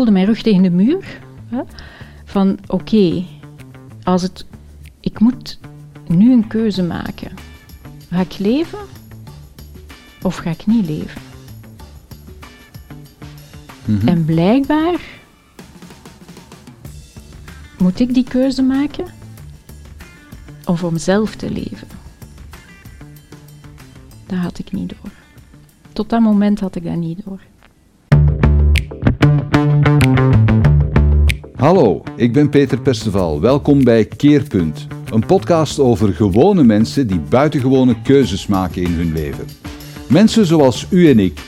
voelde mijn rug tegen de muur. Hè, van oké, als het, ik moet nu een keuze maken. Ga ik leven of ga ik niet leven? Mhm. En blijkbaar moet ik die keuze maken of om zelf te leven. Dat had ik niet door. Tot dat moment had ik dat niet door. Hallo, ik ben Peter Perceval. Welkom bij Keerpunt, een podcast over gewone mensen die buitengewone keuzes maken in hun leven. Mensen zoals u en ik,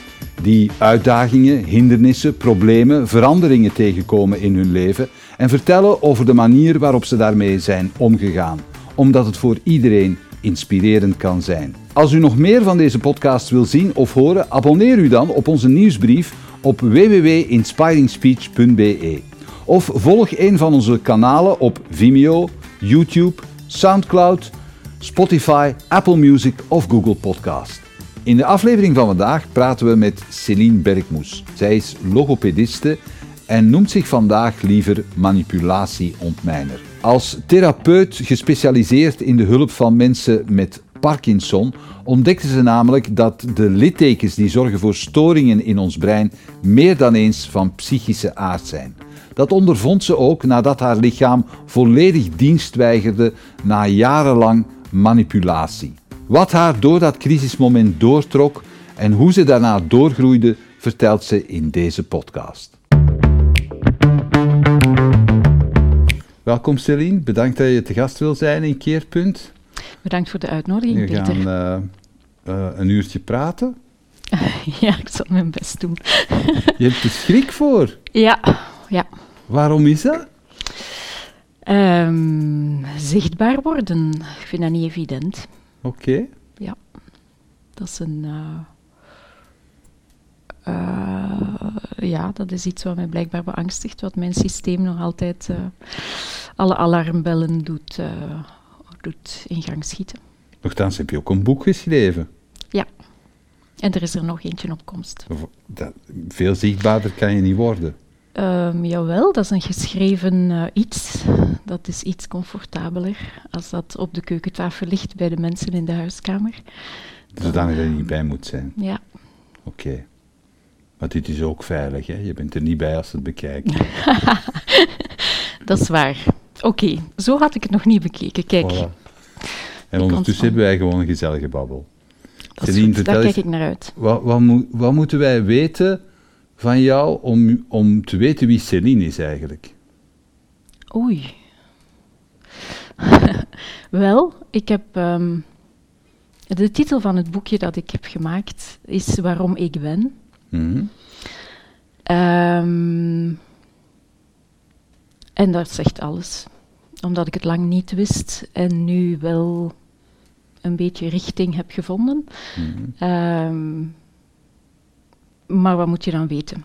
die uitdagingen, hindernissen, problemen, veranderingen tegenkomen in hun leven en vertellen over de manier waarop ze daarmee zijn omgegaan, omdat het voor iedereen inspirerend kan zijn. Als u nog meer van deze podcast wil zien of horen, abonneer u dan op onze nieuwsbrief op www.inspiringspeech.be. Of volg een van onze kanalen op Vimeo, YouTube, Soundcloud, Spotify, Apple Music of Google Podcast. In de aflevering van vandaag praten we met Céline Bergmoes. Zij is logopediste en noemt zich vandaag liever manipulatieontmijner. Als therapeut gespecialiseerd in de hulp van mensen met Parkinson ontdekte ze namelijk dat de littekens die zorgen voor storingen in ons brein meer dan eens van psychische aard zijn. Dat ondervond ze ook nadat haar lichaam volledig dienst weigerde na jarenlang manipulatie. Wat haar door dat crisismoment doortrok en hoe ze daarna doorgroeide, vertelt ze in deze podcast. Welkom Celine, bedankt dat je te gast wil zijn in Keerpunt. Bedankt voor de uitnodiging, We gaan eh, een uurtje praten. Ja, ik zal mijn best doen. Je hebt er schrik voor. Ja, ja. Waarom is dat? Ehm, zichtbaar worden, ik vind dat niet evident. Oké. Dat is een. eh, eh, ja, dat is iets wat mij blijkbaar beangstigt, wat mijn systeem nog altijd eh, alle alarmbellen doet, doet in gang schieten. Nochtans heb je ook een boek geschreven. En er is er nog eentje op komst. Dat- veel zichtbaarder kan je niet worden. Ehm, jawel, dat is een geschreven eh, iets. Dat is iets comfortabeler als dat op de keukentafel ligt bij de mensen in de huiskamer. Zodanig dat je niet bij moet zijn. Ja, Oké. Maar dit is ook veilig, hè? Je bent er niet bij als ze het bekijken. dat is waar. Oké, zo had ik het nog niet bekeken. Kijk, Voilà. En Ik ondertussen hebben wij gewoon een gezellige babbel. dat Celine, daar kijk ik naar uit. Wat, wat moeten wij weten van jou om, om te weten wie Céline is eigenlijk? Oei. Wel, ik heb. ehm, de titel van het boekje dat ik heb gemaakt is Waarom ik ben. Mhm. Ehm, en dat zegt alles. Omdat ik het lang niet wist en nu wel een beetje richting heb gevonden. Mhm. Ehm, maar wat moet je dan weten?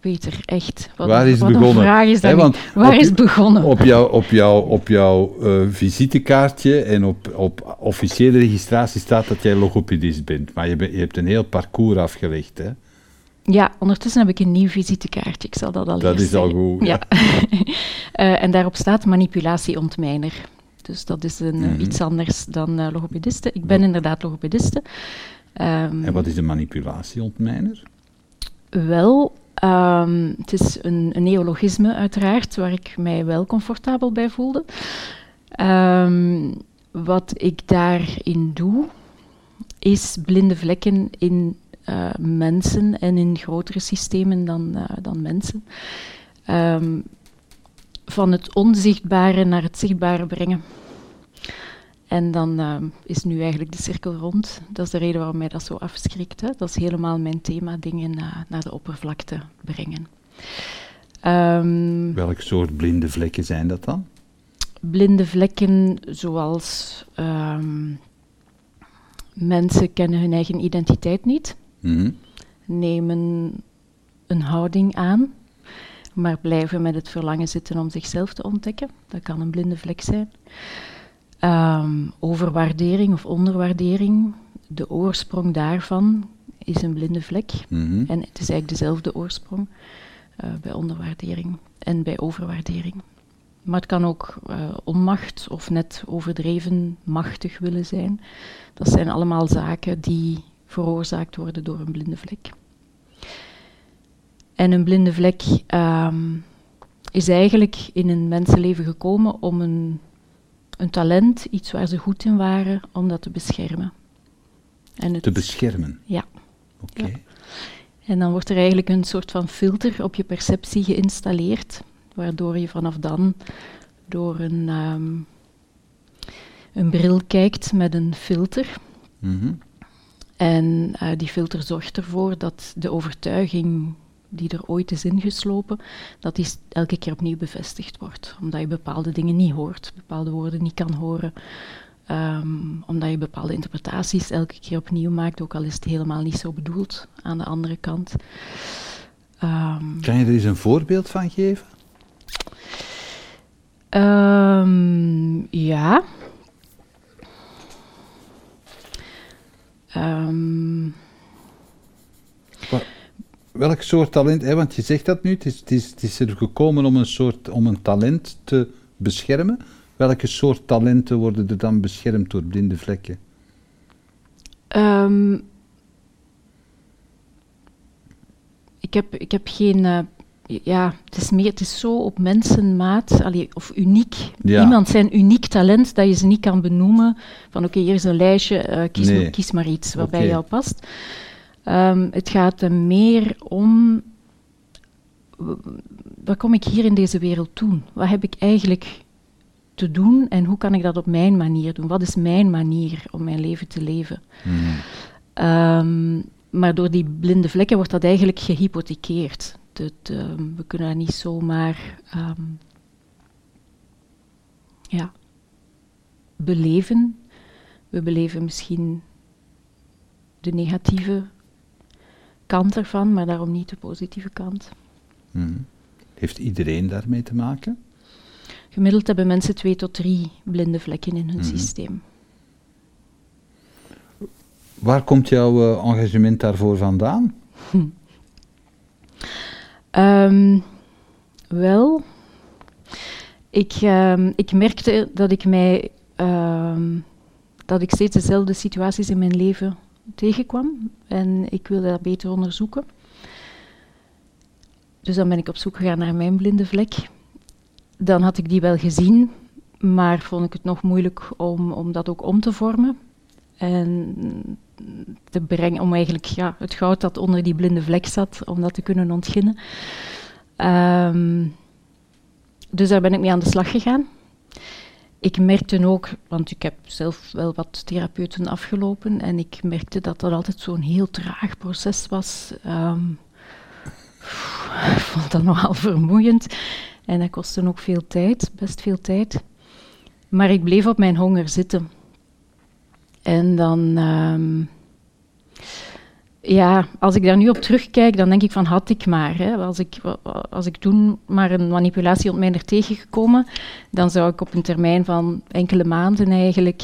Peter, echt. Wat Waar is wat begonnen? vraag is dat want Waar op is begonnen? Op jouw op jou, op eh, visitekaartje en op, op officiële registratie staat dat jij logopedist bent. Maar je, je hebt een heel parcours afgelegd, hè? Ja, ondertussen heb ik een nieuw visitekaartje. Ik zal dat al Dat is al goed, Ja. Eh, en daarop staat manipulatieontmijner. Dus dat is een, eh, Mhm. iets anders dan eh, logopediste. Ik ben inderdaad logopediste. Ehm, En wat is een manipulatieontmijner? Wel, ehm, het is een, een neologisme uiteraard, waar ik mij wel comfortabel bij voelde. Ehm, wat ik daarin doe, is blinde vlekken in eh, mensen en in grotere systemen dan, eh, dan mensen. Van het onzichtbare naar het zichtbare brengen. En dan ehm, is nu eigenlijk de cirkel rond. Dat is de reden waarom mij dat zo afschrikt. Hè. Dat is helemaal mijn thema, dingen na- naar de oppervlakte brengen. Ehm, Welk soort blinde vlekken zijn dat dan? blinde vlekken zoals ehm, mensen kennen hun eigen identiteit niet, Mhm. nemen een houding aan, maar blijven met het verlangen zitten om zichzelf te ontdekken. Dat kan een blinde vlek zijn. Ehm, overwaardering of onderwaardering, de oorsprong daarvan is een blinde vlek. Mhm. En het is eigenlijk dezelfde oorsprong eh, bij onderwaardering en bij overwaardering. Maar het kan ook eh, onmacht of net overdreven machtig willen zijn. Dat zijn allemaal zaken die veroorzaakt worden door een blinde vlek. En een blinde vlek ehm, is eigenlijk in een mensenleven gekomen om een, een talent, iets waar ze goed in waren, om dat te beschermen. En het, Te beschermen. Ja. Oké. Ja. En dan wordt er eigenlijk een soort van filter op je perceptie geïnstalleerd, waardoor je vanaf dan door een, ehm, een bril kijkt met een filter. Mhm. En eh, die filter zorgt ervoor dat de overtuiging die er ooit is ingeslopen, dat die elke keer opnieuw bevestigd wordt. Omdat je bepaalde dingen niet hoort, bepaalde woorden niet kan horen. ehm, omdat je bepaalde interpretaties elke keer opnieuw maakt, ook al is het helemaal niet zo bedoeld aan de andere kant. Ehm, Kan je er eens een voorbeeld van geven? Ehm, ja. Ehm, Welk soort talent, hè, want je zegt dat nu, het is, het, is, het is er gekomen om een, soort, om een talent te beschermen. Welke soort talenten worden er dan beschermd door blinde vlekken? ehm, ik, heb, ik heb geen. eh, ja, het is, meer, het is zo op mensenmaat, allee, of uniek. Ja. Iemand zijn uniek talent dat je ze niet kan benoemen. Van oké, hier is een lijstje, eh, kies, Nee. maar, kies maar iets wat bij jou past. Ehm, het gaat er meer om. Wat kom ik hier in deze wereld doen? Wat heb ik eigenlijk te doen en hoe kan ik dat op mijn manier doen? Wat is mijn manier om mijn leven te leven? Mhm. Ehm, maar door die blinde vlekken wordt dat eigenlijk gehypothekeerd. Dat, ehm, we kunnen dat niet zomaar ja, beleven. We beleven misschien de negatieve kant ervan, maar daarom niet de positieve kant. Mhm. Heeft iedereen daarmee te maken? Gemiddeld hebben mensen twee tot drie blinde vlekken in hun Mhm. systeem. Waar komt jouw eh, engagement daarvoor vandaan? Ehm, wel, ik, ehm, ik merkte dat ik mij ehm, dat ik steeds dezelfde situaties in mijn leven tegenkwam en ik wilde dat beter onderzoeken. Dus dan ben ik op zoek gegaan naar mijn blinde vlek. Dan had ik die wel gezien, maar vond ik het nog moeilijk om, om dat ook om te vormen. En te brengen, om eigenlijk ja, het goud dat onder die blinde vlek zat, om dat te kunnen ontginnen. Ehm, dus daar ben ik mee aan de slag gegaan. Ik merkte ook, want ik heb zelf wel wat therapeuten afgelopen, en ik merkte dat dat altijd zo'n heel traag proces was. Ehm, ik vond dat nogal vermoeiend. En dat kostte ook veel tijd, best veel tijd. Maar ik bleef op mijn honger zitten. En dan, ehm, ja, als ik daar nu op terugkijk, dan denk ik van had ik maar. Hè. Als, ik, als ik toen maar een manipulatie op mij er tegengekomen, dan zou ik op een termijn van enkele maanden eigenlijk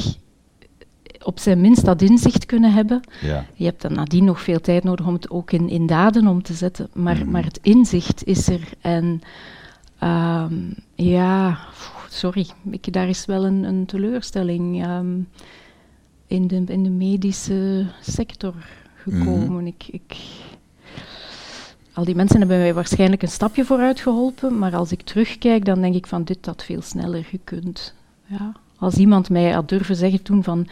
op zijn minst dat inzicht kunnen hebben. Ja. Je hebt dan nadien nog veel tijd nodig om het ook in, in daden om te zetten. Maar, Mhm. maar het inzicht is er. En ehm, ja, sorry, ik, daar is wel een, een teleurstelling ehm, in, de, in de medische sector gekomen. Ik, ik, al die mensen hebben mij waarschijnlijk een stapje vooruit geholpen, maar als ik terugkijk, dan denk ik van dit had veel sneller gekund. Ja. Als iemand mij had durven zeggen toen van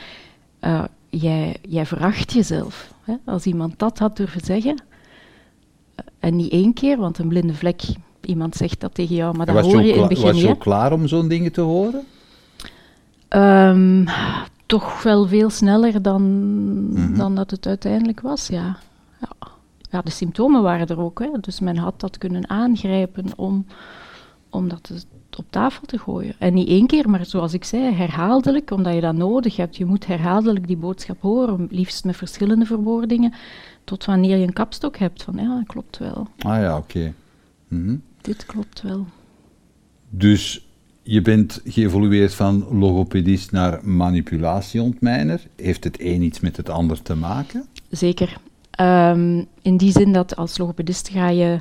eh, jij, jij veracht jezelf. Hè? Als iemand dat had durven zeggen, eh, en niet één keer, want een blinde vlek, iemand zegt dat tegen jou, maar dat je hoor je in het begin was je klaar om zo'n dingen te horen? Ehm, toch wel veel sneller dan, Mhm. dan dat het uiteindelijk was, ja. ja. Ja, de symptomen waren er ook, hè. dus men had dat kunnen aangrijpen om, om dat op tafel te gooien. En niet één keer, maar zoals ik zei, herhaaldelijk, omdat je dat nodig hebt. Je moet herhaaldelijk die boodschap horen, liefst met verschillende verwoordingen, tot wanneer je een kapstok hebt van ja, klopt wel, Ah ja, oké. Mhm. dit klopt wel. Dus je bent geëvolueerd van logopedist naar manipulatieontmijner. Heeft het een iets met het ander te maken? Zeker. Ehm, in die zin dat als logopedist ga je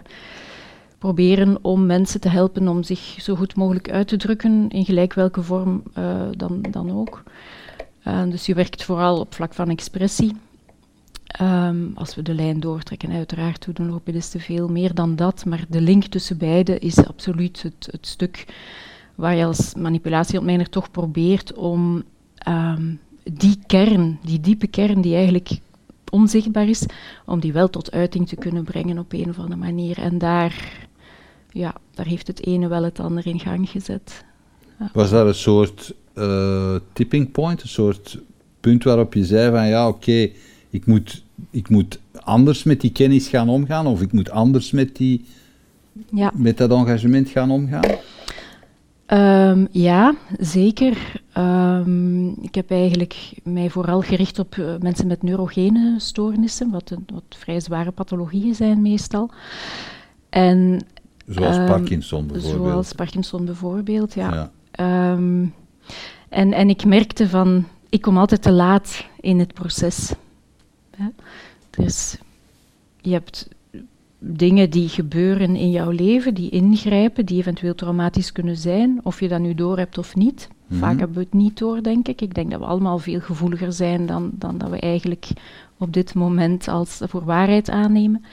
proberen om mensen te helpen om zich zo goed mogelijk uit te drukken, in gelijk welke vorm uh, dan, dan ook. Uh, dus je werkt vooral op vlak van expressie. Um, als we de lijn doortrekken, uiteraard doen logopedisten veel meer dan dat, maar de link tussen beide is absoluut het, het stuk waar je als manipulatieontmijner toch probeert om um, die kern, die diepe kern die eigenlijk onzichtbaar is, om die wel tot uiting te kunnen brengen op een of andere manier. En daar, ja, daar heeft het ene wel het andere in gang gezet. Ja. Was dat een soort uh, tipping point, een soort punt waarop je zei van ja, oké, ik, moet, ik moet anders met die kennis gaan omgaan of ik moet anders met, die, ja. met dat engagement gaan omgaan? Um, ja, zeker. Um, ik heb eigenlijk mij vooral gericht op uh, mensen met neurogene stoornissen, wat, wat vrij zware pathologieën zijn meestal. En, zoals um, Parkinson bijvoorbeeld. Zoals Parkinson bijvoorbeeld, ja. ja. en, en ik merkte van, ik kom altijd te laat in het proces. Ja? Dus je hebt dingen die gebeuren in jouw leven, die ingrijpen, die eventueel traumatisch kunnen zijn, of je dat nu door hebt of niet. Mhm. Vaak hebben we het niet door, denk ik. Ik denk dat we allemaal veel gevoeliger zijn dan, dan dat we eigenlijk op dit moment als voor waarheid aannemen.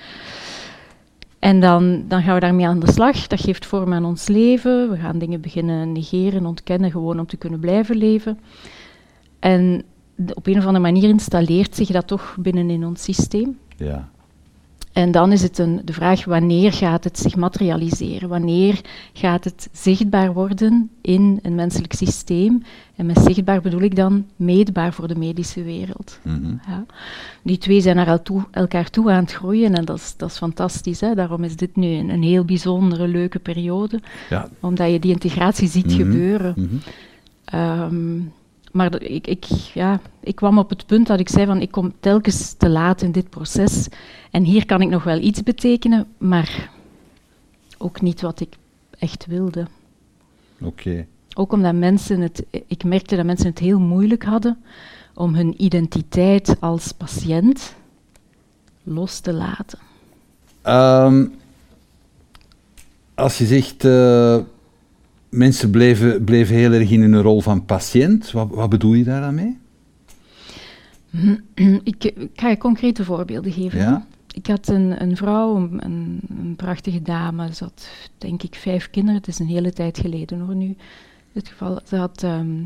En dan, dan gaan we daarmee aan de slag. Dat geeft vorm aan ons leven. We gaan dingen beginnen negeren, ontkennen, gewoon om te kunnen blijven leven. En op een of andere manier installeert zich dat toch binnen in ons systeem. Ja. En dan is het een, de vraag wanneer gaat het zich materialiseren? Wanneer gaat het zichtbaar worden in een menselijk systeem? En met zichtbaar bedoel ik dan meetbaar voor de medische wereld. Mhm. ja. Die twee zijn naar elkaar toe aan het groeien en dat is, dat is fantastisch. Hè? Daarom is dit nu een, een heel bijzondere, leuke periode. Ja. Omdat je die integratie ziet Mhm. gebeuren. Ehm, maar ik, ik, ja, ik kwam op het punt dat ik zei van ik kom telkens te laat in dit proces. En hier kan ik nog wel iets betekenen, maar ook niet wat ik echt wilde. Oké. Ook omdat mensen het, ik merkte dat mensen het heel moeilijk hadden om hun identiteit als patiënt los te laten. Ehm, als je zegt, eh, mensen bleven, bleven heel erg in hun rol van patiënt, wat, wat bedoel je daar dan mee? ik, ik ga je concrete voorbeelden geven. Ja. Ik had een, een vrouw, een, een, prachtige dame. Ze had, denk ik, vijf kinderen. Het is een hele tijd geleden hoor nu. Het geval, ze had ehm,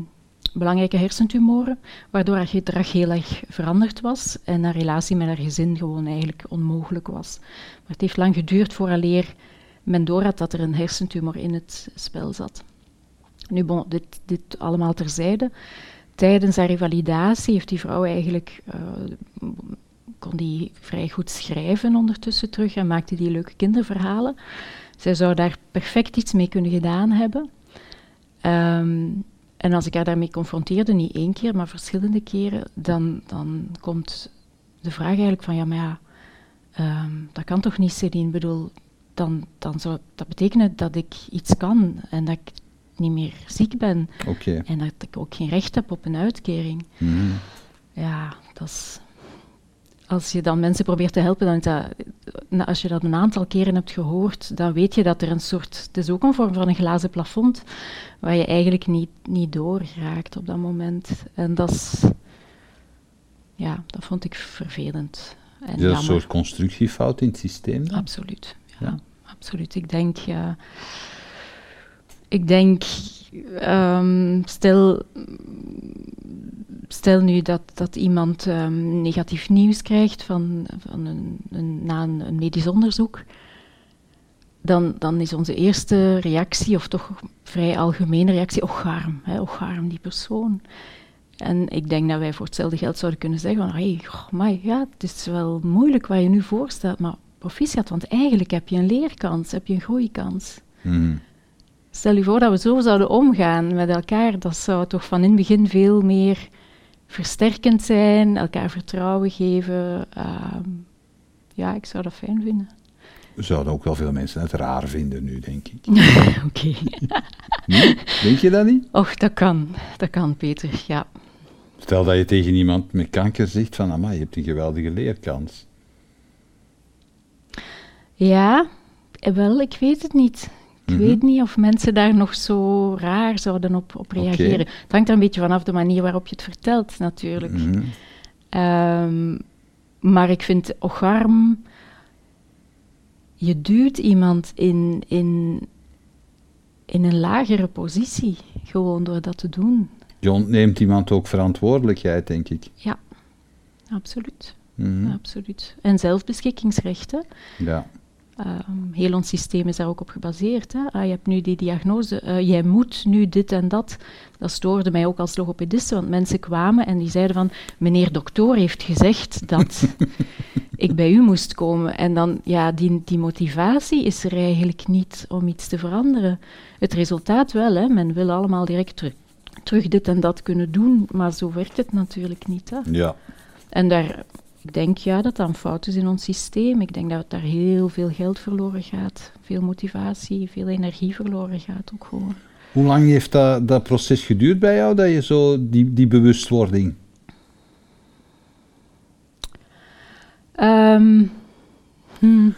belangrijke hersentumoren, waardoor haar gedrag heel erg veranderd was en haar relatie met haar gezin gewoon eigenlijk onmogelijk was. Maar het heeft lang geduurd vooraleer men doorhad dat er een hersentumor in het spel zat. Nu, bon, dit, dit allemaal terzijde. Tijdens haar revalidatie heeft die vrouw eigenlijk eh, kon die vrij goed schrijven ondertussen terug en maakte die leuke kinderverhalen. Zij zou daar perfect iets mee kunnen gedaan hebben. Ehm, en als ik haar daarmee confronteerde, niet één keer, maar verschillende keren, dan, dan komt de vraag eigenlijk van, ja, maar ja, ehm, dat kan toch niet, Celine? Ik bedoel, dan, dan zou dat betekenen dat ik iets kan en dat ik niet meer ziek ben en dat ik ook geen recht heb op een uitkering. Mhm. Ja, dat is... Als je dan mensen probeert te helpen, dan is dat, nou, als je dat een aantal keren hebt gehoord, dan weet je dat er een soort, het is ook een vorm van een glazen plafond, waar je eigenlijk niet, niet door raakt op dat moment. En dat is, ja, dat vond ik vervelend. En Is dat een soort constructiefout in het systeem dan? Absoluut. Ja, absoluut. Ik denk, ik denk, ehm, stel, stel nu dat, dat iemand ehm, negatief nieuws krijgt van, van een, een, na een, medisch onderzoek, dan, dan is onze eerste reactie, of toch vrij algemene reactie, och arm, hè, och arm die persoon. En ik denk dat wij voor hetzelfde geld zouden kunnen zeggen van, hey, goh, amai, ja, het is wel moeilijk wat je nu voorstelt, maar proficiat, want eigenlijk heb je een leerkans, heb je een groeikans. Mhm. Stel je voor dat we zo zouden omgaan met elkaar, dat zou toch van in het begin veel meer versterkend zijn, elkaar vertrouwen geven. Ehm, ja, ik zou dat fijn vinden. Zouden ook wel veel mensen het raar vinden nu, denk ik. Oké. Nee? Denk je dat niet? Och, dat kan. Dat kan, Peter, ja. Stel dat je tegen iemand met kanker zegt van, amai, je hebt een geweldige leerkans. Ja, wel, ik weet het niet. Ik Mhm. weet niet of mensen daar nog zo raar zouden op, op reageren. Het hangt er een beetje vanaf de manier waarop je het vertelt, natuurlijk. Mhm. Ehm, maar ik vind ocharm... Je duwt iemand in, in, in een lagere positie, gewoon door dat te doen. Je ontneemt iemand ook verantwoordelijkheid, denk ik. Ja, absoluut. Mhm. absoluut. En zelfbeschikkingsrecht, hè. Ja. Ehm, heel ons systeem is daar ook op gebaseerd. Hè? Ah, je hebt nu die diagnose, eh, jij moet nu dit en dat. Dat stoorde mij ook als logopediste, want mensen kwamen en die zeiden van, meneer dokter heeft gezegd dat ik bij u moest komen. En dan, ja, die, die motivatie is er eigenlijk niet om iets te veranderen. Het resultaat wel, hè? men wil allemaal direct terug, terug dit en dat kunnen doen, maar zo werkt het natuurlijk niet. Hè? Ja. En daar, ik denk ja, dat dat een fout is in ons systeem. Ik denk dat daar heel veel geld verloren gaat, veel motivatie, veel energie verloren gaat ook gewoon. Hoe lang heeft dat, dat proces geduurd bij jou, dat je zo die, die bewustwording... Ehm, hmm.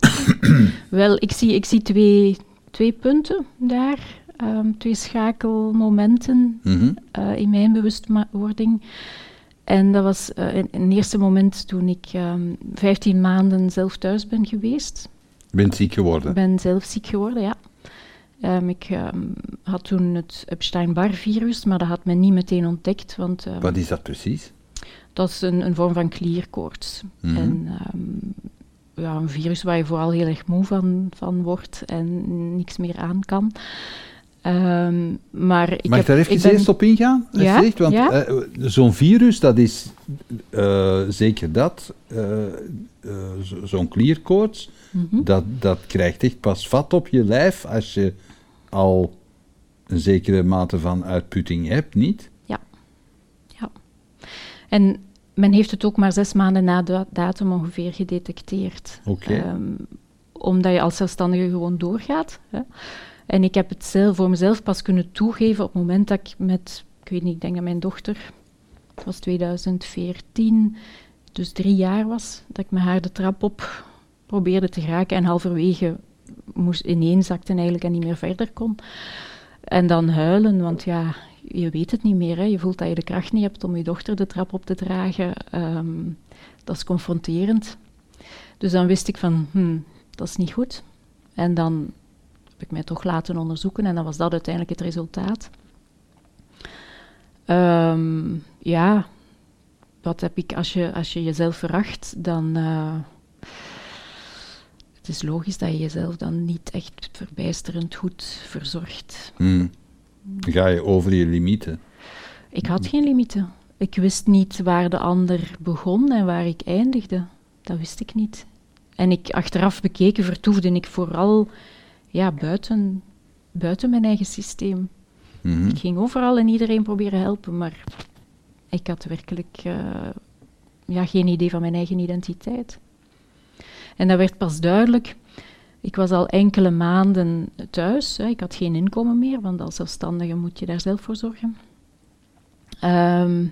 Wel, ik zie, ik zie twee, twee punten daar, ehm, twee schakelmomenten Mhm. eh, in mijn bewustwording. En dat was eh, in, eerste moment toen ik ehm 15 maanden zelf thuis ben geweest. Je bent ziek geworden. Ik ben zelf ziek geworden, ja. Ehm, ik ehm, had toen het Epstein-Barr-virus, maar dat had men niet meteen ontdekt, want ehm, Wat is dat precies? dat is een, een vorm van klierkoorts. Mhm. En ehm, ja, een virus waar je vooral heel erg moe van, van wordt en niks meer aan kan. Ehm, maar ik Mag ik daar even ben- eerst op ingaan? Ja? Want ja. eh, zo'n virus, dat is eh, zeker dat, eh, zo- zo'n klierkoorts, Mhm. dat, dat krijgt echt pas vat op je lijf als je al een zekere mate van uitputting hebt, niet? En men heeft het ook maar zes maanden na de datum ongeveer gedetecteerd. Oké. Ehm, omdat je als zelfstandige gewoon doorgaat. Hè. En ik heb het zelf, voor mezelf pas kunnen toegeven op het moment dat ik met, ik weet niet, ik denk dat mijn dochter, het was 2014, dus drie jaar was, dat ik met haar de trap op probeerde te geraken en halverwege moest ineenzakte eigenlijk en niet meer verder kon. En dan huilen, want ja, je weet het niet meer. Hè. Je voelt dat je de kracht niet hebt om je dochter de trap op te dragen. Ehm, dat is confronterend. Dus dan wist ik van, hmm, dat is niet goed. En dan heb ik mij toch laten onderzoeken en dan was dat uiteindelijk het resultaat. Ehm, ja, wat heb ik, als je, als je jezelf veracht, dan... eh, het is logisch dat je jezelf dan niet echt verbijsterend goed verzorgt. Hmm. Ga je over je limieten. Ik had geen limieten. Ik wist niet waar de ander begon en waar ik eindigde. Dat wist ik niet. En ik, achteraf bekeken vertoefde ik vooral ja, buiten, buiten mijn eigen systeem. Mhm. Ik ging overal en iedereen proberen helpen, maar ik had werkelijk eh, ja, geen idee van mijn eigen identiteit. En dat werd pas duidelijk. Ik was al enkele maanden thuis. Hè. Ik had geen inkomen meer, want als zelfstandige moet je daar zelf voor zorgen. Ehm,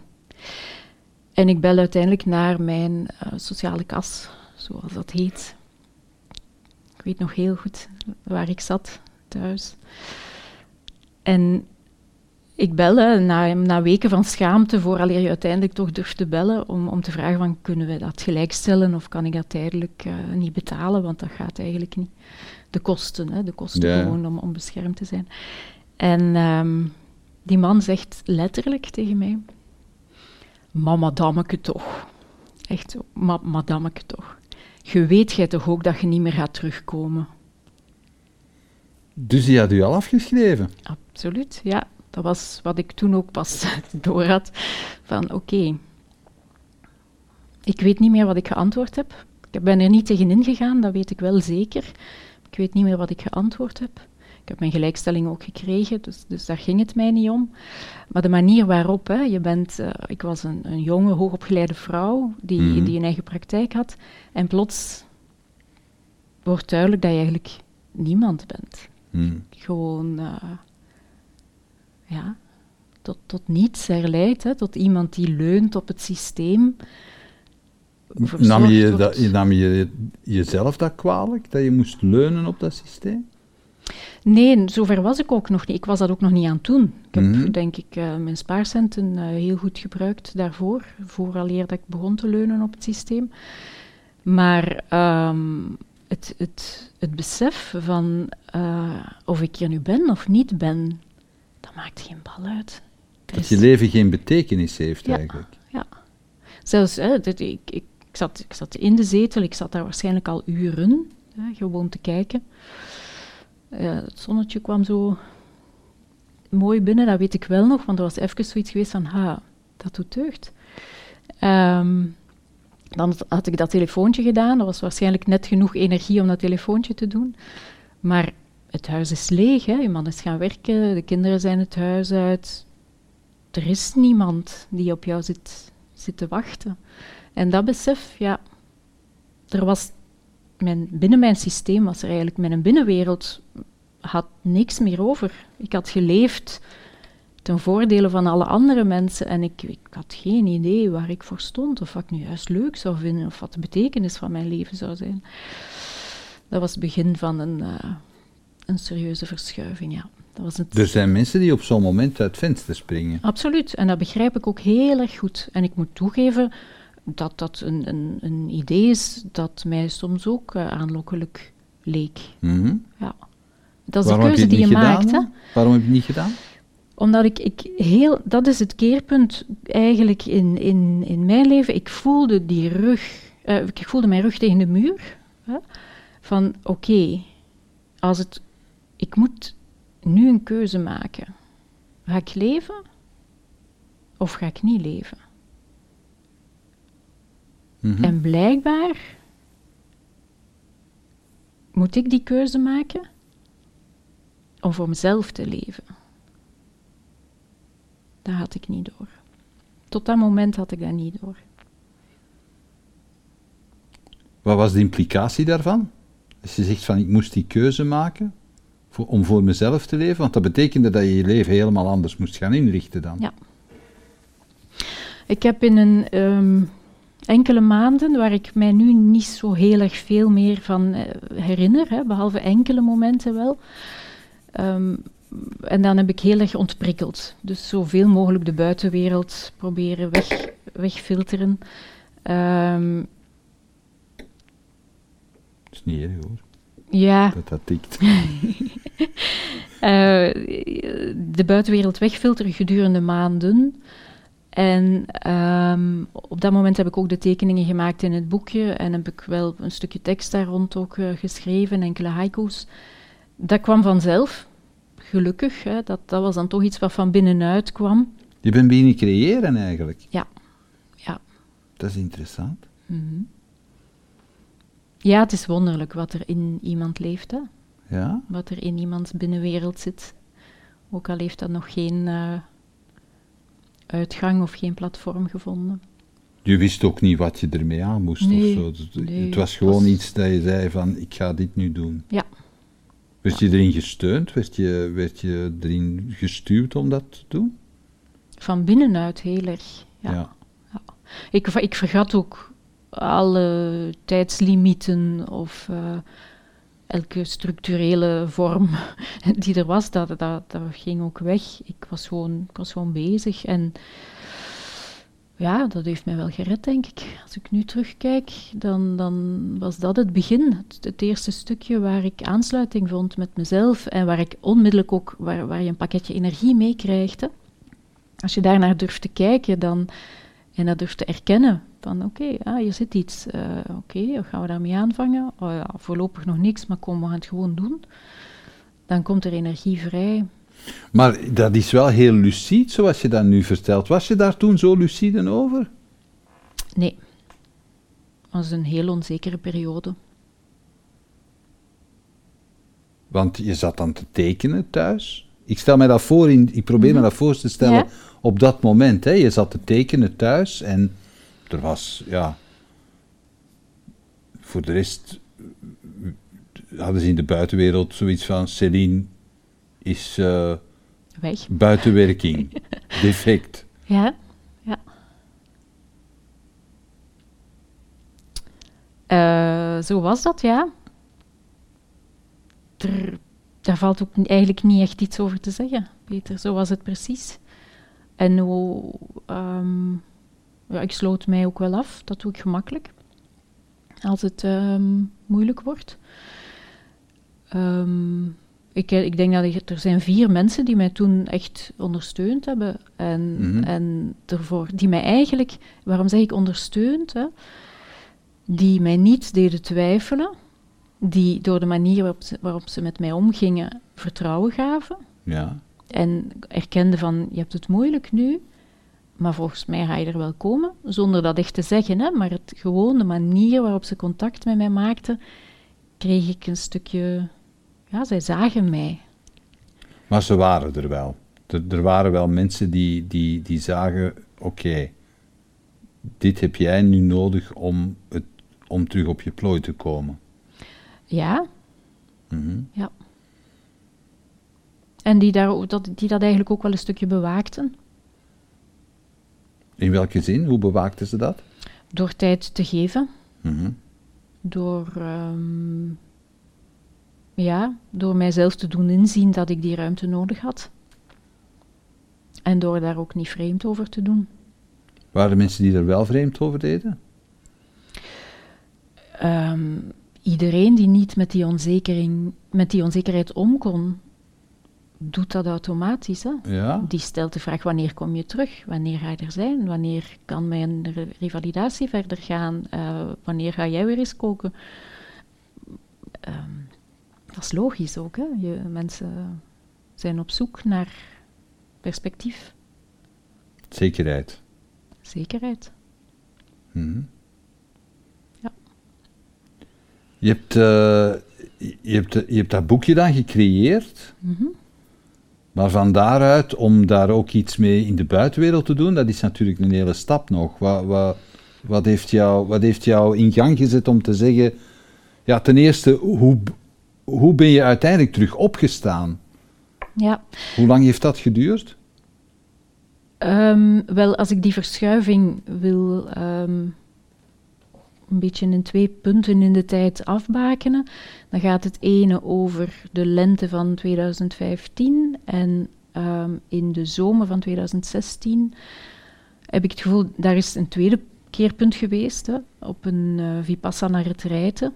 en ik bel uiteindelijk naar mijn eh, sociale kas, zoals dat heet. Ik weet nog heel goed waar ik zat thuis. En ik bel hè, na, na weken van schaamte, vooraleer je uiteindelijk toch durft te bellen, om, om te vragen van, kunnen we dat gelijkstellen of kan ik dat tijdelijk eh, niet betalen, want dat gaat eigenlijk niet. De kosten, hè, de kosten Ja. gewoon om, om beschermd te zijn. En ehm, die man zegt letterlijk tegen mij, maar madameke toch. Echt zo, ma madameke toch. Je weet jij toch ook dat je niet meer gaat terugkomen? Dus die had u al afgeschreven? Absoluut, ja. Dat was wat ik toen ook pas door had. Van oké, ik weet niet meer wat ik geantwoord heb. Ik ben er niet tegen ingegaan, dat weet ik wel zeker. Ik weet niet meer wat ik geantwoord heb. Ik heb mijn gelijkstelling ook gekregen, dus, dus daar ging het mij niet om. Maar de manier waarop, hè, je bent, eh, ik was een, een jonge, hoogopgeleide vrouw die, Mhm. die een eigen praktijk had. En plots wordt duidelijk dat je eigenlijk niemand bent Hmm. gewoon eh, ja, tot, tot niets herleidt, hè, tot iemand die leunt op het systeem, Nam je, dat, nam je jezelf dat kwalijk, dat je moest leunen op dat systeem? Nee, zover was ik ook nog niet. Ik was dat ook nog niet aan het doen. Ik heb, Mhm. denk ik, eh, mijn spaarcenten eh, heel goed gebruikt daarvoor, vooraleer dat ik begon te leunen op het systeem. Maar ehm, het, het, het besef van eh, of ik hier nu ben of niet ben, dat maakt geen bal uit. Er Dat is- je leven geen betekenis heeft Ja. eigenlijk. Zelfs, hè, dit- ik, ik, ik, zat, ik zat in de zetel, ik zat daar waarschijnlijk al uren, hè, gewoon te kijken. Het zonnetje kwam zo mooi binnen, dat weet ik wel nog, want er was even zoiets geweest van, ha, dat doet deugd. Ehm, dan had ik dat telefoontje gedaan, dat was waarschijnlijk net genoeg energie om dat telefoontje te doen. Maar het huis is leeg, hè. je man is gaan werken, de kinderen zijn het huis uit. Er is niemand die op jou zit, zit te wachten. En dat besef, ja, er was mijn, binnen mijn systeem was er eigenlijk, mijn binnenwereld had niks meer over. Ik had geleefd ten voordele van alle andere mensen en ik, ik had geen idee waar ik voor stond, of wat ik nu juist leuk zou vinden, of wat de betekenis van mijn leven zou zijn. Dat was het begin van een, eh, een serieuze verschuiving, ja. Dat was het. Er zijn mensen die op zo'n moment uit het venster springen. Absoluut, en dat begrijp ik ook heel erg goed. En ik moet toegeven dat dat een, een, een idee is dat mij soms ook eh, aanlokkelijk leek. Mhm. Ja. Dat is Waarom de keuze die je maakt. gedaan? Hè? dan? Waarom heb je het niet gedaan? Omdat ik, ik heel, dat is het keerpunt eigenlijk in, in, in mijn leven. Ik voelde die rug, eh, ik voelde mijn rug tegen de muur. Hè, van oké, als het, ik moet nu een keuze maken. Ga ik leven of ga ik niet leven? Mhm. En blijkbaar moet ik die keuze maken om voor mezelf te leven. Dat had ik niet door. Tot dat moment had ik dat niet door. Wat was de implicatie daarvan? Als je zegt van ik moest die keuze maken voor, om voor mezelf te leven, want dat betekende dat je je leven helemaal anders moest gaan inrichten dan. Ja. Ik heb in een ehm, enkele maanden, waar ik mij nu niet zo heel erg veel meer van eh, herinner, hè, behalve enkele momenten wel. ehm, en dan heb ik heel erg ontprikkeld. Dus zoveel mogelijk de buitenwereld proberen weg, wegfilteren. Ehm, Dat is niet erg hoor, ja, dat dat tikt. eh, de buitenwereld wegfilteren gedurende maanden. En ehm, op dat moment heb ik ook de tekeningen gemaakt in het boekje en heb ik wel een stukje tekst daar rond ook eh, geschreven, enkele haiku's. Dat kwam vanzelf, gelukkig. Hè, dat, dat was dan toch iets wat van binnenuit kwam. Je bent beginnen creëren eigenlijk. Ja, ja. Dat is interessant. Mhm. Ja, het is wonderlijk wat er in iemand leeft, hè? Ja? wat er in iemands binnenwereld zit. Ook al heeft dat nog geen eh, uitgang of geen platform gevonden. Je wist ook niet wat je ermee aan moest Nee, of zo. Het- nee, het was gewoon was- iets dat je zei van ik ga dit nu doen. Ja. Werd je erin gesteund? Werd je, werd je erin gestuurd om dat te doen? Van binnenuit heel erg. Ja. Ik, ik vergat ook alle tijdslimieten of eh, elke structurele vorm die er was, dat, dat, dat ging ook weg. Ik was gewoon, ik was gewoon bezig en ja, dat heeft mij wel gered, denk ik. Als ik nu terugkijk, dan, dan was dat het begin, het, eerste stukje waar ik aansluiting vond met mezelf en waar ik onmiddellijk ook, waar, waar je een pakketje energie mee krijgt. Als je daarnaar durft te kijken dan, en dat durft te erkennen, van oké, ah, hier zit iets, eh, oké, wat gaan we daarmee aanvangen? Oh ja, voorlopig nog niks, maar kom, we gaan het gewoon doen. Dan komt er energie vrij. Maar dat is wel heel lucide, zoals je dat nu vertelt. Was je daar toen zo lucide over? Nee, dat was een heel onzekere periode. Want je zat dan te tekenen thuis. Ik stel mij dat voor, in, ik probeer me dat voor te stellen Ja. op dat moment. Hè. Je zat te tekenen thuis en er was, ja... Voor de rest eh, hadden ze in de buitenwereld zoiets van... Céline is eh, Weg. buiten werking, defect. Ja, ja. eh, zo was dat, ja. Er, daar valt ook eigenlijk niet echt iets over te zeggen, Peter. Zo was het precies. En hoe, ehm, ja, ik sloot mij ook wel af, dat doe ik gemakkelijk. Als het ehm, moeilijk wordt. Ehm, ik, ik, denk dat ik, er zijn vier mensen die mij toen echt ondersteund hebben. En, Mhm. en ervoor, die mij eigenlijk, waarom zeg ik ondersteund? Hè? Die mij niet deden twijfelen. Die door de manier waarop ze, waarop ze met mij omgingen vertrouwen gaven. Ja. En erkende van, je hebt het moeilijk nu, maar volgens mij ga je er wel komen. Zonder dat echt te zeggen, hè, maar het, gewoon de manier waarop ze contact met mij maakten, kreeg ik een stukje... Ja, zij zagen mij. Maar ze waren er wel. Er, er waren wel mensen die, die, die zagen, oké, dit heb jij nu nodig om, het, om terug op je plooi te komen. Ja, Mhm. ja. En die, daar, dat, die dat eigenlijk ook wel een stukje bewaakten. In welke zin? Hoe bewaakten ze dat? Door tijd te geven. Mhm. Door, ehm, ja, door mijzelf te doen inzien dat ik die ruimte nodig had. En door daar ook niet vreemd over te doen. Waren er mensen die er wel vreemd over deden? Ehm, iedereen die niet met die, onzekering, met die onzekerheid om kon, doet dat automatisch. Hè? Ja. Die stelt de vraag: wanneer kom je terug? Wanneer ga je er zijn? Wanneer kan mijn re- revalidatie verder gaan? Eh, wanneer ga jij weer eens koken? Ehm, dat is logisch ook. Hè? Je, mensen zijn op zoek naar perspectief, Zekerheid. zekerheid. Ja. Je hebt, eh, je, hebt, je hebt dat boekje dan gecreëerd, Mhm. maar van daaruit om daar ook iets mee in de buitenwereld te doen, dat is natuurlijk een hele stap nog. Wat, wat, wat, heeft, jou, wat heeft jou in gang gezet om te zeggen, ja, ten eerste, hoe, hoe ben je uiteindelijk terug opgestaan? Ja, Hoe lang heeft dat geduurd? Ehm, wel, als ik die verschuiving wil ehm, een beetje in twee punten in de tijd afbakenen, dan gaat het ene over de lente van 2015 en ehm, in de zomer van 2016 heb ik het gevoel, daar is een tweede keerpunt geweest, hè, op een eh Vipassana retraite.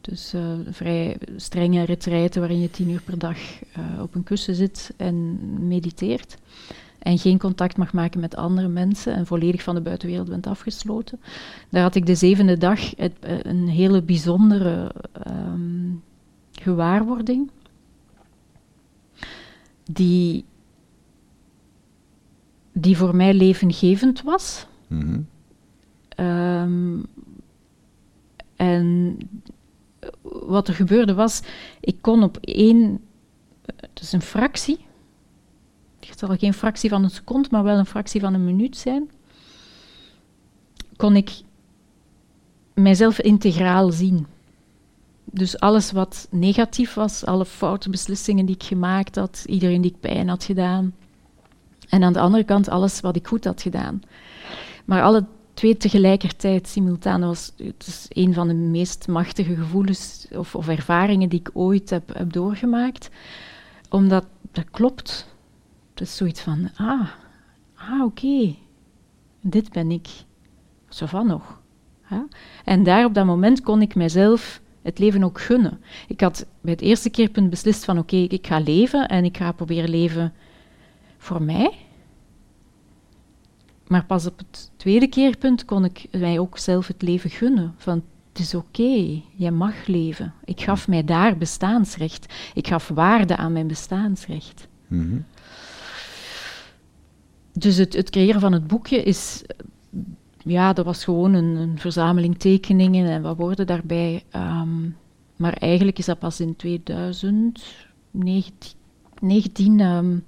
Dus een vrij strenge retraite waarin je tien uur per dag eh, op een kussen zit en mediteert en geen contact mag maken met andere mensen en volledig van de buitenwereld bent afgesloten. Daar had ik de zevende dag het, eh, een hele bijzondere ehm, gewaarwording, die, die voor mij levengevend was. Mhm. Ehm, en wat er gebeurde was, ik kon op één, het is een fractie, het zal geen fractie van een seconde, maar wel een fractie van een minuut zijn, kon ik mijzelf integraal zien. Dus alles wat negatief was, alle foute beslissingen die ik gemaakt had, iedereen die ik pijn had gedaan. En aan de andere kant alles wat ik goed had gedaan. Maar alle twee tegelijkertijd, simultaan, was het is een van de meest machtige gevoelens of, of ervaringen die ik ooit heb, heb doorgemaakt. Omdat dat klopt. Het is zoiets van, ah, ah oké, dit ben ik. Zo van nog. Ja? En daar op dat moment kon ik mezelf het leven ook gunnen. Ik had bij het eerste keerpunt beslist van oké, ik ga leven en ik ga proberen leven voor mij. Maar pas op het tweede keerpunt kon ik mij ook zelf het leven gunnen. Van het is oké, jij mag leven. Ik gaf mij daar bestaansrecht. Ik gaf waarde aan mijn bestaansrecht. Mhm. Dus het, het creëren van het boekje is, ja, dat was gewoon een, een verzameling tekeningen en wat woorden daarbij. Ehm, maar eigenlijk is dat pas in 2019 ehm,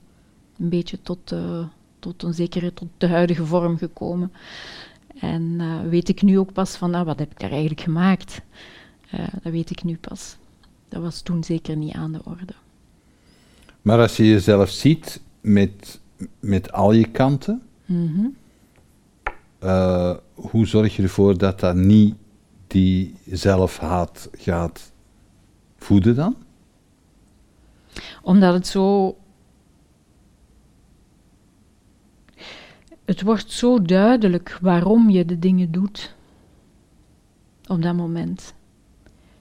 een beetje tot, eh, tot een zekere, tot de huidige vorm gekomen. En eh, weet ik nu ook pas van, nou, wat heb ik daar eigenlijk gemaakt? Eh, dat weet ik nu pas. Dat was toen zeker niet aan de orde. Maar als je jezelf ziet met, met al je kanten, Mhm. eh, hoe zorg je ervoor dat dat niet die zelfhaat gaat voeden dan? Omdat het zo. Het wordt zo duidelijk waarom je de dingen doet. Op dat moment.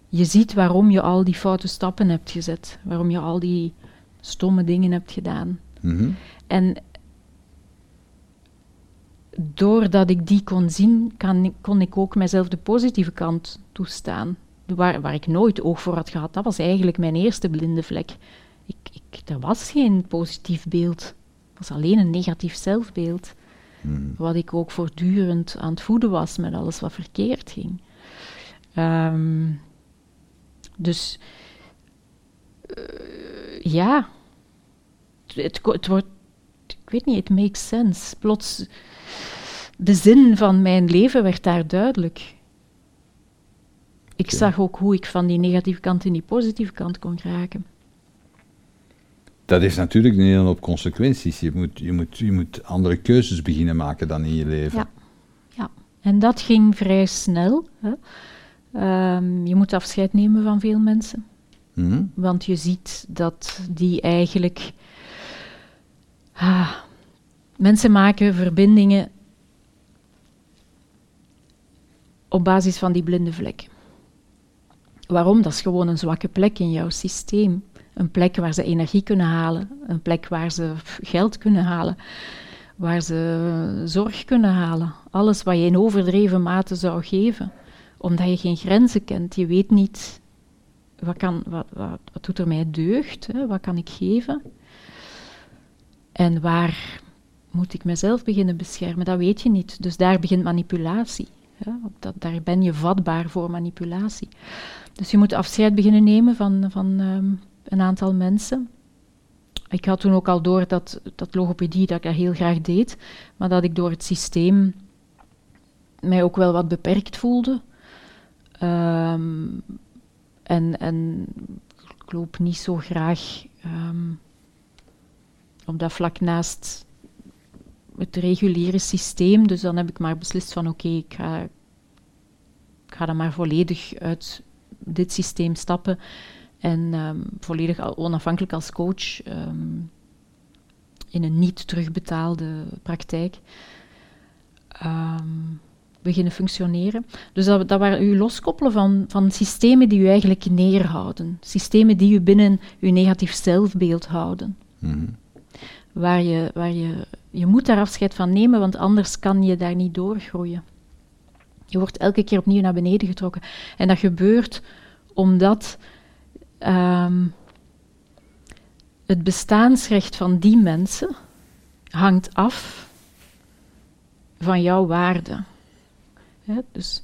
Je ziet waarom je al die foute stappen hebt gezet. Waarom je al die stomme dingen hebt gedaan. Mhm. En doordat ik die kon zien, kan, kon ik ook mijzelf de positieve kant toestaan. Waar, waar ik nooit oog voor had gehad, dat was eigenlijk mijn eerste blinde vlek. Ik, ik, er was geen positief beeld. Het was alleen een negatief zelfbeeld. Mhm. Wat ik ook voortdurend aan het voeden was met alles wat verkeerd ging. Ehm, dus eh, ja, het, het wordt, ik weet niet, het makes sense. Plots, de zin van mijn leven werd daar duidelijk. Ik zag ook hoe ik van die negatieve kant in die positieve kant kon geraken. Dat heeft natuurlijk een hele hoop consequenties. Je moet, je, moet, je moet andere keuzes beginnen maken dan in je leven. Ja. Ja, en dat ging vrij snel. Hè. Ehm, je moet afscheid nemen van veel mensen. Mhm. Want je ziet dat die eigenlijk. Ah, mensen maken verbindingen op basis van die blinde vlek. Waarom? Dat is gewoon een zwakke plek in jouw systeem. Een plek waar ze energie kunnen halen, een plek waar ze geld kunnen halen, waar ze zorg kunnen halen. Alles wat je in overdreven mate zou geven, omdat je geen grenzen kent. Je weet niet wat, kan, wat, wat doet er mij deugd, hè? wat kan ik geven? En waar moet ik mezelf beginnen beschermen? Dat weet je niet. Dus daar begint manipulatie. Dat, daar ben je vatbaar voor manipulatie. Dus je moet afscheid beginnen nemen van, van ehm, een aantal mensen. Ik had toen ook al door dat, dat logopedie, dat ik dat heel graag deed, maar dat ik door het systeem mij ook wel wat beperkt voelde. Ehm, en, en ik loop niet zo graag ehm, op dat vlak naast het reguliere systeem. Dus dan heb ik maar beslist van oké, ik, ga, ga dan maar volledig uit dit systeem stappen. En ehm, volledig onafhankelijk als coach ehm, in een niet terugbetaalde praktijk ehm, beginnen functioneren. Dus dat, dat waren u loskoppelen van, van systemen die u eigenlijk neerhouden. Systemen die u binnen uw negatief zelfbeeld houden. Mhm. Waar je, waar je, je moet daar afscheid van nemen, want anders kan je daar niet doorgroeien. Je wordt elke keer opnieuw naar beneden getrokken. En dat gebeurt omdat ehm, het bestaansrecht van die mensen hangt af van jouw waarde. Dus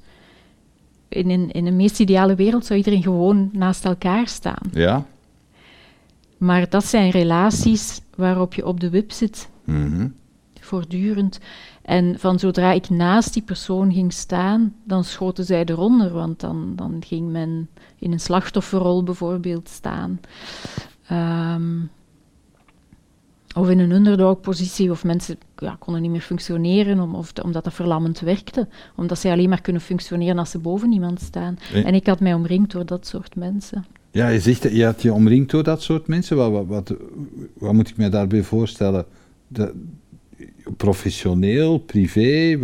in een, in een meest ideale wereld zou iedereen gewoon naast elkaar staan. Ja? Maar dat zijn relaties waarop je op de wip zit, Mhm. voortdurend. En van zodra ik naast die persoon ging staan, dan schoten zij eronder, want dan, dan ging men in een slachtofferrol bijvoorbeeld staan. Ehm, of in een underdog-positie, of mensen ja, konden niet meer functioneren om, of, omdat dat verlammend werkte. Omdat zij alleen maar kunnen functioneren als ze boven iemand staan. En ik had mij omringd door dat soort mensen. Ja, je zegt dat je had je omringd door dat soort mensen. Wat, wat, wat, wat moet ik me daarbij voorstellen? De, professioneel, privé?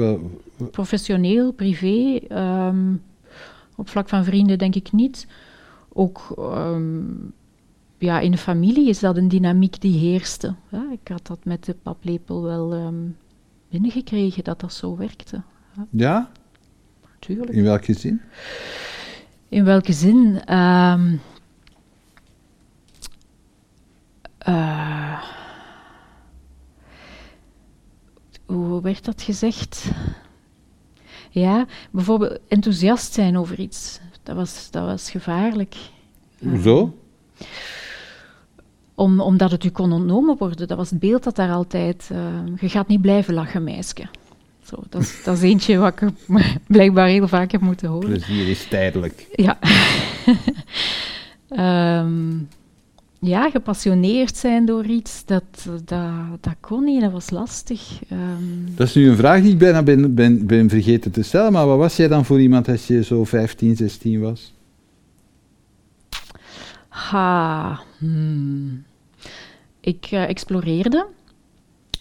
Professioneel, privé, ehm, op vlak van vrienden denk ik niet. Ook ehm, ja, in de familie is dat een dynamiek die heerste. Ja, ik had dat met de paplepel wel ehm, binnengekregen, dat dat zo werkte. ja? Natuurlijk. In welke zin? In welke zin? Ehm, eh, hoe werd dat gezegd? Ja, bijvoorbeeld enthousiast zijn over iets. Dat was, dat was gevaarlijk. Hoezo? Om, omdat het u kon ontnomen worden. Dat was het beeld dat daar altijd... eh, je gaat niet blijven lachen, meisje. Zo, dat, is, dat is eentje wat ik blijkbaar heel vaak heb moeten horen. Plezier is tijdelijk. Ja. Ehm, ja, gepassioneerd zijn door iets, dat, dat, dat kon niet, dat was lastig. Ehm, Dat is nu een vraag die ik bijna ben, ben, ben vergeten te stellen, maar wat was jij dan voor iemand als je zo 15, 16 was? ha, hmm. Ik eh, exploreerde.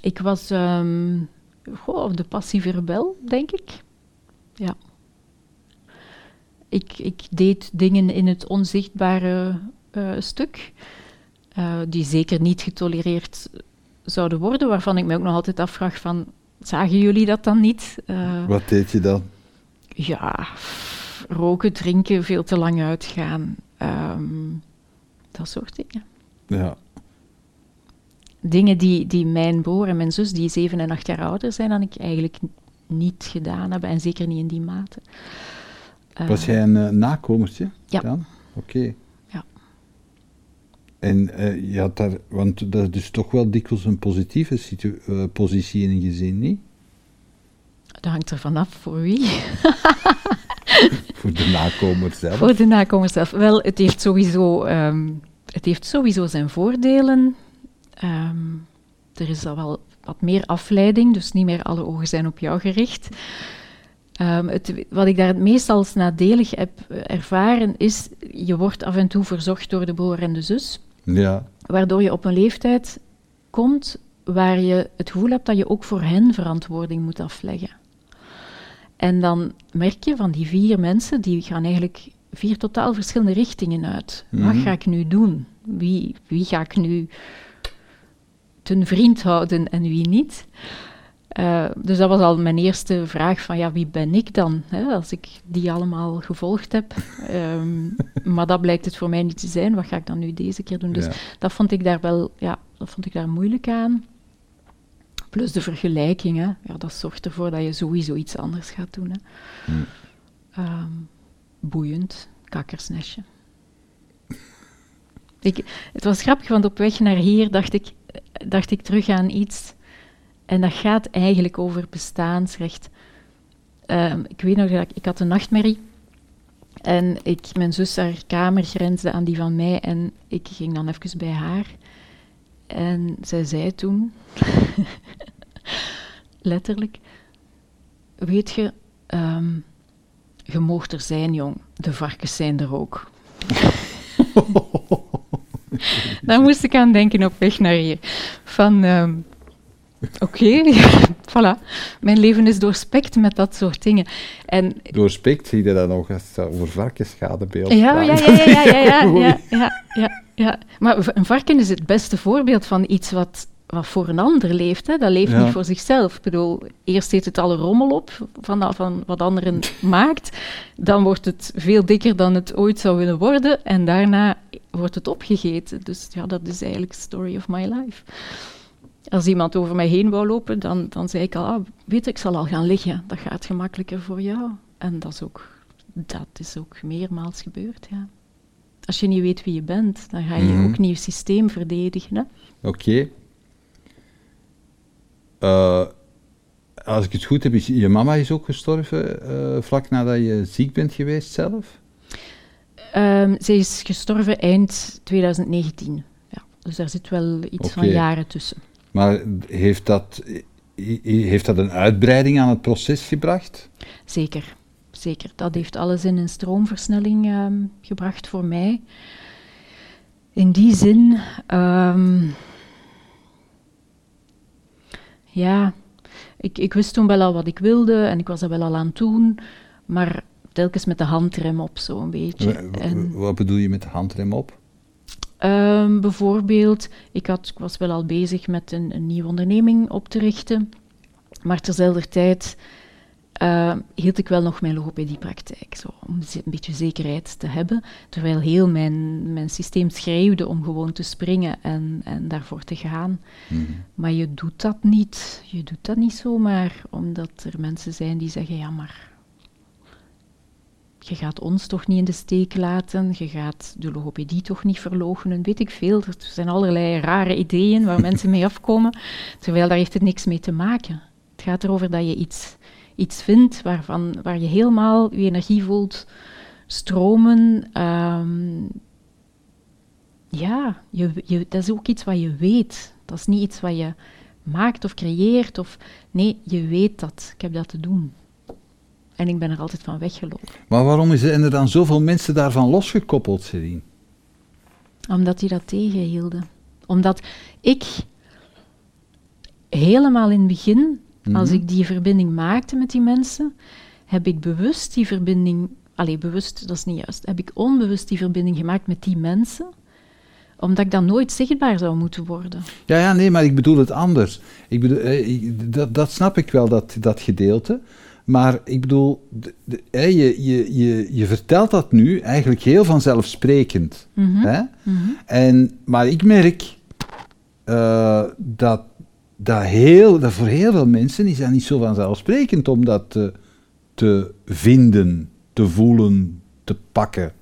Ik was ehm, goh, de passieve rebel, denk ik. Ja. Ik, ik deed dingen in het onzichtbare eh, stuk, eh, die zeker niet getolereerd zouden worden, waarvan ik me ook nog altijd afvraag van, zagen jullie dat dan niet? Eh, Wat deed je dan? ja, roken, drinken, veel te lang uitgaan, ehm, dat soort dingen. Ja. Dingen die, die mijn broer en mijn zus, die zeven en acht jaar ouder zijn dan ik, eigenlijk niet gedaan hebben, en zeker niet in die mate. Eh, Was jij een eh, nakomertje? Ja. Oké. En eh, je had daar, want dat is dus toch wel dikwijls een positieve situ- eh, positie in een gezin, niet? Dat hangt er vanaf voor wie. Voor de nakomer zelf. Voor de nakomers zelf. Wel, het heeft sowieso, ehm, het heeft sowieso zijn voordelen. Ehm, er is al wel wat meer afleiding, dus niet meer alle ogen zijn op jou gericht. Ehm, het, wat ik daar het meest als nadelig heb eh, ervaren, is je wordt af en toe verzocht door de broer en de zus, Ja. waardoor je op een leeftijd komt waar je het gevoel hebt dat je ook voor hen verantwoording moet afleggen. En dan merk je van die vier mensen, die gaan eigenlijk vier totaal verschillende richtingen uit. Wat Mhm. ga ik nu doen? Wie, wie ga ik nu ten vriend houden en wie niet? Eh, dus dat was al mijn eerste vraag van, ja, wie ben ik dan? Hè, als ik die allemaal gevolgd heb. Ehm, maar dat blijkt het voor mij niet te zijn. Wat ga ik dan nu deze keer doen? Dus ja. dat vond ik daar wel, ja, dat vond ik daar moeilijk aan. Plus de vergelijkingen, ja, dat zorgt ervoor dat je sowieso iets anders gaat doen. Hè. Hm. Ehm, boeiend, kakkersnestje. Ik, het was grappig, want op weg naar hier dacht ik, dacht ik terug aan iets. En dat gaat eigenlijk over bestaansrecht. Ehm, ik weet nog dat ik, ik had een nachtmerrie. En ik, mijn zus, haar kamer grensde aan die van mij. En ik ging dan even bij haar. En zij zei toen, letterlijk, weet je, ehm, je moogt er zijn, jong. De varkens zijn er ook. Daar moest ik aan denken op weg naar hier. Van, ehm, oké, voilà. Mijn leven is doorspekt met dat soort dingen. En Doorspekt zie je dat nog als het over varkenschadebeeld ja, ja, ja, ja, ja, ja, ja, ja, ja, ja. Maar een varken is het beste voorbeeld van iets wat, wat voor een ander leeft. Hè. Dat leeft Ja. niet voor zichzelf. Ik bedoel, eerst eet het alle rommel op van, van wat anderen maakt. Dan wordt het veel dikker dan het ooit zou willen worden. En daarna wordt het opgegeten. Dus ja, dat is eigenlijk story of my life. Als iemand over mij heen wou lopen, dan, dan zei ik al, ah, weet ik zal al gaan liggen. Dat gaat gemakkelijker voor jou. En dat is ook, dat is ook meermaals gebeurd, ja. Als je niet weet wie je bent, dan ga je Mhm. ook niet je systeem verdedigen. Hè? Oké. Eh, als ik het goed heb, is je mama is ook gestorven eh, vlak nadat je ziek bent geweest zelf? Ehm, zij is gestorven eind 2019. Ja, dus daar zit wel iets van jaren tussen. Maar heeft dat, heeft dat een uitbreiding aan het proces gebracht? Zeker, zeker. Dat heeft alles in een stroomversnelling ehm, gebracht voor mij. In die zin, ehm, ja, ik, ik wist toen wel al wat ik wilde en ik was dat wel al aan het doen, maar telkens met de handrem op zo'n beetje. En- Wat bedoel je met de handrem op? Ehm, bijvoorbeeld, ik, had, ik was wel al bezig met een, een nieuwe onderneming op te richten, maar terzelfde tijd ehm, hield ik wel nog mijn logopediepraktijk, zo, om een beetje zekerheid te hebben, terwijl heel mijn, mijn systeem schreeuwde om gewoon te springen en, en daarvoor te gaan. Mhm. Maar je doet dat niet. Je doet dat niet zomaar, omdat er mensen zijn die zeggen, ja maar... Je gaat ons toch niet in de steek laten, je gaat de logopedie toch niet verloochenen, weet ik veel. Er zijn allerlei rare ideeën waar mensen mee afkomen, terwijl daar heeft het niks mee te maken. Het gaat erover dat je iets, iets vindt waarvan, waar je helemaal je energie voelt stromen. ehm, ja, je, je, dat is ook iets wat je weet. Dat is niet iets wat je maakt of creëert. Of, nee, je weet dat. Ik heb dat te doen. En ik ben er altijd van weggelopen. Maar waarom zijn er dan zoveel mensen daarvan losgekoppeld, Serien? Omdat die dat tegenhielden. Omdat ik helemaal in het begin, als Mhm. ik die verbinding maakte met die mensen, heb ik bewust die verbinding, allee, bewust, dat is niet juist, heb ik onbewust die verbinding gemaakt met die mensen, omdat ik dan nooit zichtbaar zou moeten worden. Ja, ja, nee, maar ik bedoel het anders. Ik bedoel, eh, dat, dat snap ik wel, dat, dat gedeelte. Maar ik bedoel, de- je, je, je, je vertelt dat nu eigenlijk heel vanzelfsprekend. Mhm, Hè? mhm. En, maar ik merk eh, dat, dat, heel, dat voor heel veel mensen is dat niet zo vanzelfsprekend om dat te, te vinden, te voelen, te pakken.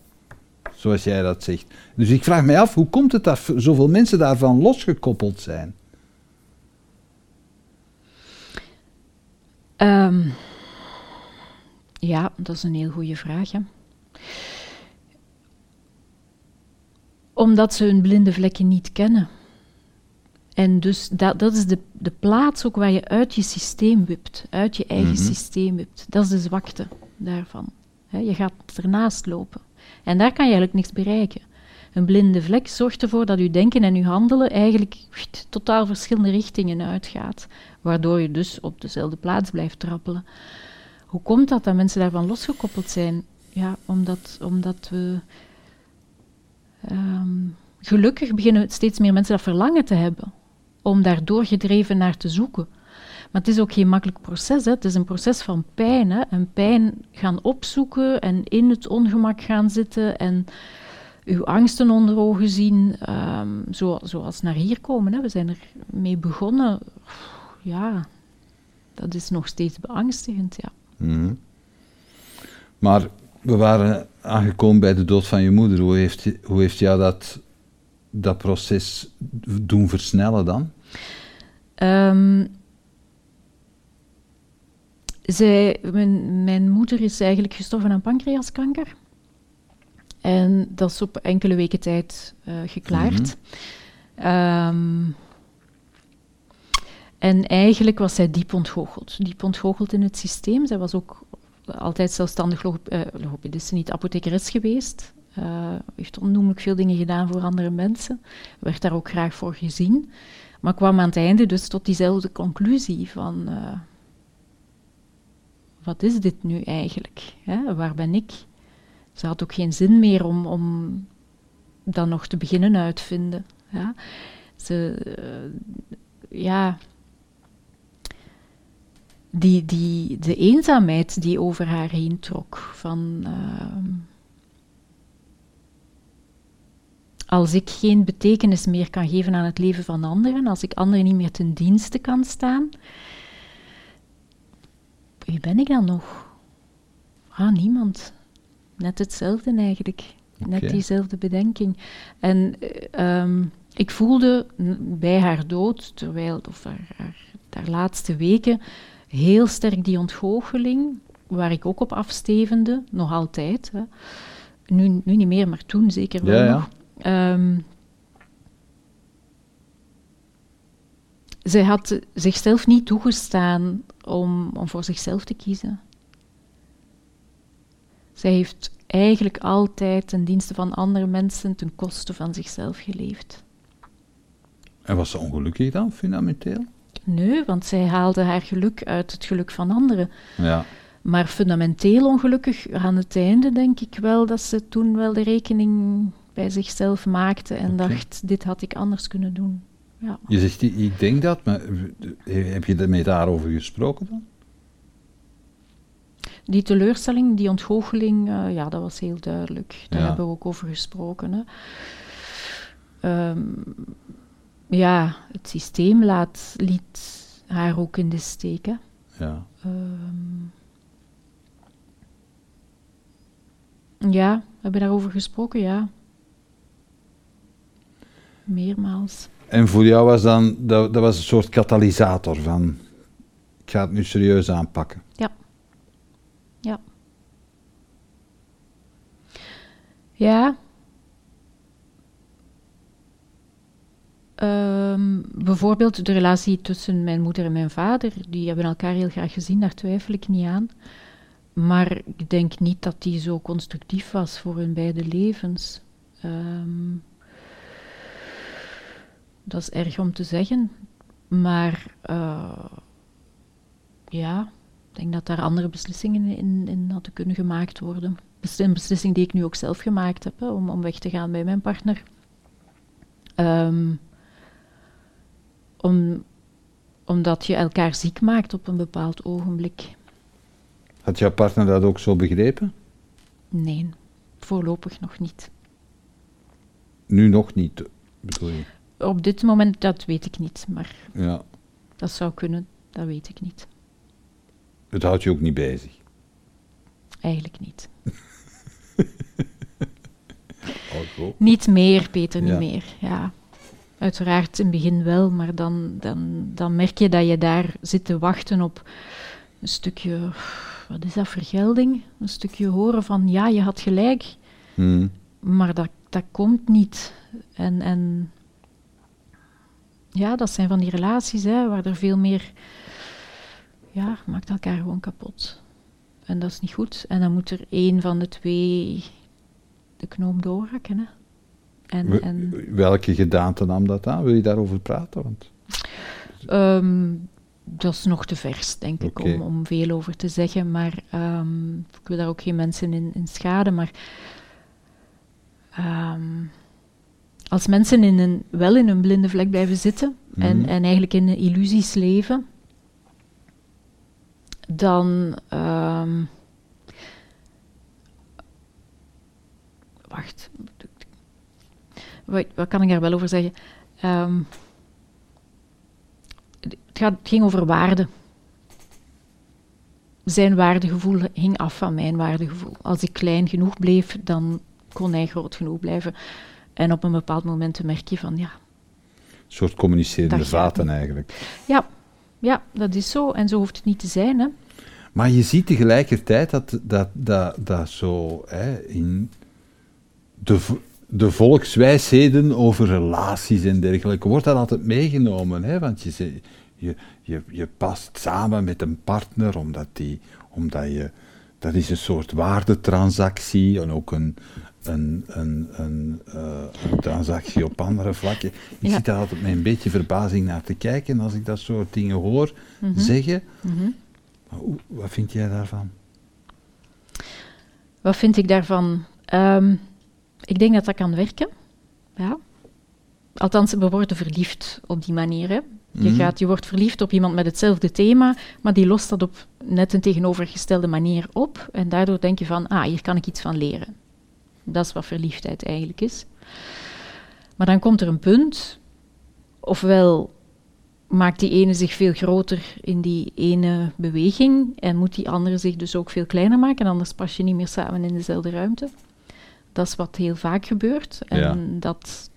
Zoals jij dat zegt. Dus ik vraag mij af, hoe komt het dat zoveel mensen daarvan losgekoppeld zijn? Ehm, ja, dat is een heel goede vraag. Hè. Omdat ze hun blinde vlekken niet kennen. En dus dat, dat is de, de plaats ook waar je uit je systeem wipt, uit je eigen Mhm. systeem wipt. Dat is de zwakte daarvan. Je gaat ernaast lopen. En daar kan je eigenlijk niks bereiken. Een blinde vlek zorgt ervoor dat uw denken en uw handelen eigenlijk totaal verschillende richtingen uitgaat. Waardoor je dus op dezelfde plaats blijft trappelen. Hoe komt dat dat mensen daarvan losgekoppeld zijn? Ja, omdat, omdat we. ehm, gelukkig beginnen steeds meer mensen dat verlangen te hebben. Om daar doorgedreven naar te zoeken. Maar het is ook geen makkelijk proces. Hè. Het is een proces van pijn. Hè. En pijn gaan opzoeken en in het ongemak gaan zitten. En uw angsten onder ogen zien. ehm, zo, zoals naar hier komen. Hè. We zijn er mee begonnen. Ja, dat is nog steeds beangstigend. Ja. Mhm. Maar we waren aangekomen bij de dood van je moeder. Hoe heeft, hoe heeft jou dat, dat proces doen versnellen dan? Ehm, zij, mijn, mijn moeder is eigenlijk gestorven aan pancreaskanker. En dat is op enkele weken tijd eh, geklaard. Ehm, en eigenlijk was zij diep ontgoocheld. Diep ontgoocheld in het systeem. Zij was ook altijd zelfstandig logop eh, logopediste, niet apothekeres geweest. Eh, heeft onnoemelijk veel dingen gedaan voor andere mensen. Werd daar ook graag voor gezien. Maar kwam aan het einde dus tot diezelfde conclusie van... eh, wat is dit nu eigenlijk? Hè? Waar ben ik? Ze had ook geen zin meer om, om dan nog te beginnen uitvinden. Ja? Ze, ja... Die, die, de eenzaamheid die over haar heen trok. Van, ehm, als ik geen betekenis meer kan geven aan het leven van anderen, als ik anderen niet meer ten dienste kan staan, wie ben ik dan nog? Ah, niemand. Net hetzelfde eigenlijk. Net diezelfde bedenking. En eh, ehm, ik voelde bij haar dood, terwijl, of haar, haar, haar laatste weken, heel sterk die ontgoocheling, waar ik ook op afstevende, nog altijd. Hè. Nu, nu niet meer, maar toen zeker wel Ja. Ehm, zij had zichzelf niet toegestaan om, om voor zichzelf te kiezen. Zij heeft eigenlijk altijd ten dienste van andere mensen ten koste van zichzelf geleefd. En was ze ongelukkig dan, fundamenteel? Nee, want zij haalde haar geluk uit het geluk van anderen. Ja. Maar fundamenteel ongelukkig aan het einde denk ik wel dat ze toen wel de rekening bij zichzelf maakte en dacht, dit had ik anders kunnen doen. Ja. Je zegt, ik denk dat, maar eh, heb je met daarover gesproken dan? Die teleurstelling, die ontgoocheling, eh, ja, dat was heel duidelijk. Daar Ja. hebben we ook over gesproken. Hè. Ehm, ja, het systeem laat, liet haar ook in de steek. hè. Ja. Ehm, ja, hebben we daarover gesproken? Ja. Meermaals. En voor jou was dan, dat, dat was een soort katalysator van, ik ga het nu serieus aanpakken. Ja. Ja. Ja. Ehm, bijvoorbeeld de relatie tussen mijn moeder en mijn vader, die hebben elkaar heel graag gezien, daar twijfel ik niet aan. Maar ik denk niet dat die zo constructief was voor hun beide levens. Ehm, dat is erg om te zeggen. Maar uh, ja, ik denk dat daar andere beslissingen in, in hadden kunnen gemaakt worden. Een beslissing die ik nu ook zelf gemaakt heb, om, om weg te gaan bij mijn partner. Um, om, omdat je elkaar ziek maakt op een bepaald ogenblik. Had jouw partner dat ook zo begrepen? Nee, voorlopig nog niet. Nu nog niet, bedoel je? Op dit moment, dat weet ik niet, maar ja. dat zou kunnen, dat weet ik niet. Het houdt je ook niet bezig? Eigenlijk niet. oh, niet meer, Peter, niet meer, ja. Uiteraard in het begin wel, maar dan, dan, dan merk je dat je daar zit te wachten op een stukje, wat is dat, vergelding? Een stukje horen van, ja, je had gelijk, hmm. maar dat, dat komt niet. En, en ja, dat zijn van die relaties hè, waar er veel meer, ja, maakt elkaar gewoon kapot. En dat is niet goed. En dan moet er één van de twee de knoop doorhakken. Hè. En, en Welke gedaante nam dat aan? Wil je daarover praten? Want... Ehm, dat is nog te vers, denk ik, om, om veel over te zeggen. Maar um, ik wil daar ook geen mensen in, in schaden. Maar ehm, als mensen in een, wel in een blinde vlek blijven zitten en, mhm. en eigenlijk in illusies leven, dan. wacht, wat, wat, kan ik daar wel over zeggen? Ehm, het, gaat, ging over waarde. Zijn waardegevoel hing af van mijn waardegevoel. Als ik klein genoeg bleef, dan kon hij groot genoeg blijven. En op een bepaald moment merk je van ja. Een soort communicerende vaten eigenlijk. Ja, ja, dat is zo. En zo hoeft het niet te zijn. Hè. Maar je ziet tegelijkertijd dat, dat, dat, dat zo hè, in de, de volkswijsheden over relaties en dergelijke, wordt dat altijd meegenomen. Hè? Want je, je, je, je past samen met een partner omdat, die, omdat je... Dat is een soort waardetransactie en ook een, een, een, een, uh, een transactie op andere vlakken. Ik zit daar altijd met een beetje verbazing naar te kijken als ik dat soort dingen hoor mhm. zeggen. Mhm. wat vind jij daarvan? Wat vind ik daarvan? Um, ik denk dat dat kan werken. Ja. Althans, we worden verliefd op die manier. Hè. Je, mhm. gaat, je wordt verliefd op iemand met hetzelfde thema, maar die lost dat op net een tegenovergestelde manier op. En daardoor denk je van, ah, hier kan ik iets van leren. Dat is wat verliefdheid eigenlijk is. Maar dan komt er een punt, ofwel maakt die ene zich veel groter in die ene beweging en moet die andere zich dus ook veel kleiner maken, anders pas je niet meer samen in dezelfde ruimte. Dat is wat heel vaak gebeurt. En dat,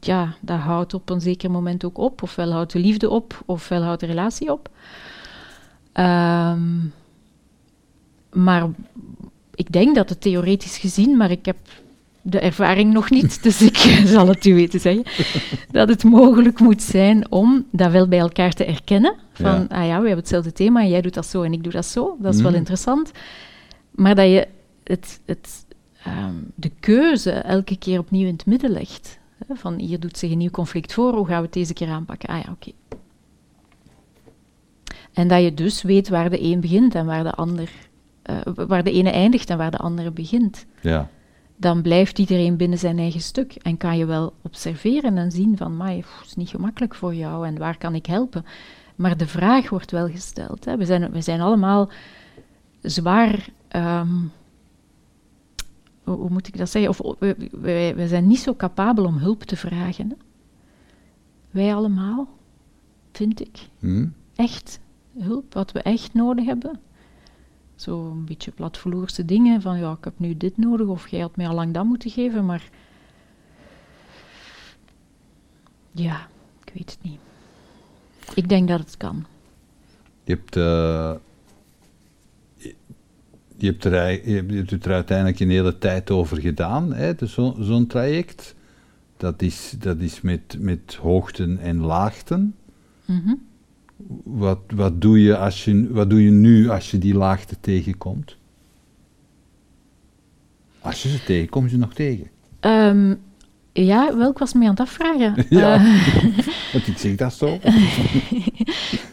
ja, dat houdt op een zeker moment ook op. Ofwel houdt de liefde op, ofwel houdt de relatie op. Ehm, maar ik denk dat het theoretisch gezien, maar ik heb de ervaring nog niet, dus ik zal het u weten zeggen, dat het mogelijk moet zijn om dat wel bij elkaar te erkennen. Van, ah ja, we hebben hetzelfde thema, jij doet dat zo en ik doe dat zo. Dat is wel mhm. interessant. Maar dat je het, het Ehm, de keuze elke keer opnieuw in het midden legt. Hè, van hier doet zich een nieuw conflict voor, hoe gaan we het deze keer aanpakken? Ah ja, oké. En dat je dus weet waar de een begint en waar de ander, uh, waar de ene eindigt en waar de andere begint. Ja. Dan blijft iedereen binnen zijn eigen stuk en kan je wel observeren en zien van, maar het is niet gemakkelijk voor jou en waar kan ik helpen? Maar de vraag wordt wel gesteld. Hè. We, zijn, we zijn allemaal zwaar um, hoe moet ik dat zeggen? Of wij, zijn niet zo capabel om hulp te vragen. Hè? Wij allemaal, vind ik. Hmm. Echt hulp, wat we echt nodig hebben. Zo een beetje platvloerse dingen van ja, ik heb nu dit nodig of jij had mij al lang dat moeten geven, maar ja, ik weet het niet. Ik denk dat het kan. Je hebt uh, je hebt, er, je hebt er uiteindelijk een hele tijd over gedaan, hè, dus zo'n traject. dat is, dat is met, met hoogten en laagten. Mhm. Wat, wat, doe je als je, wat doe je nu als je die laagte tegenkomt? Als je ze tegenkomt, je nog tegen. Ehm, ja, wel, ik was me aan het afvragen. Ja. Eh, Want ik zeg dat zo.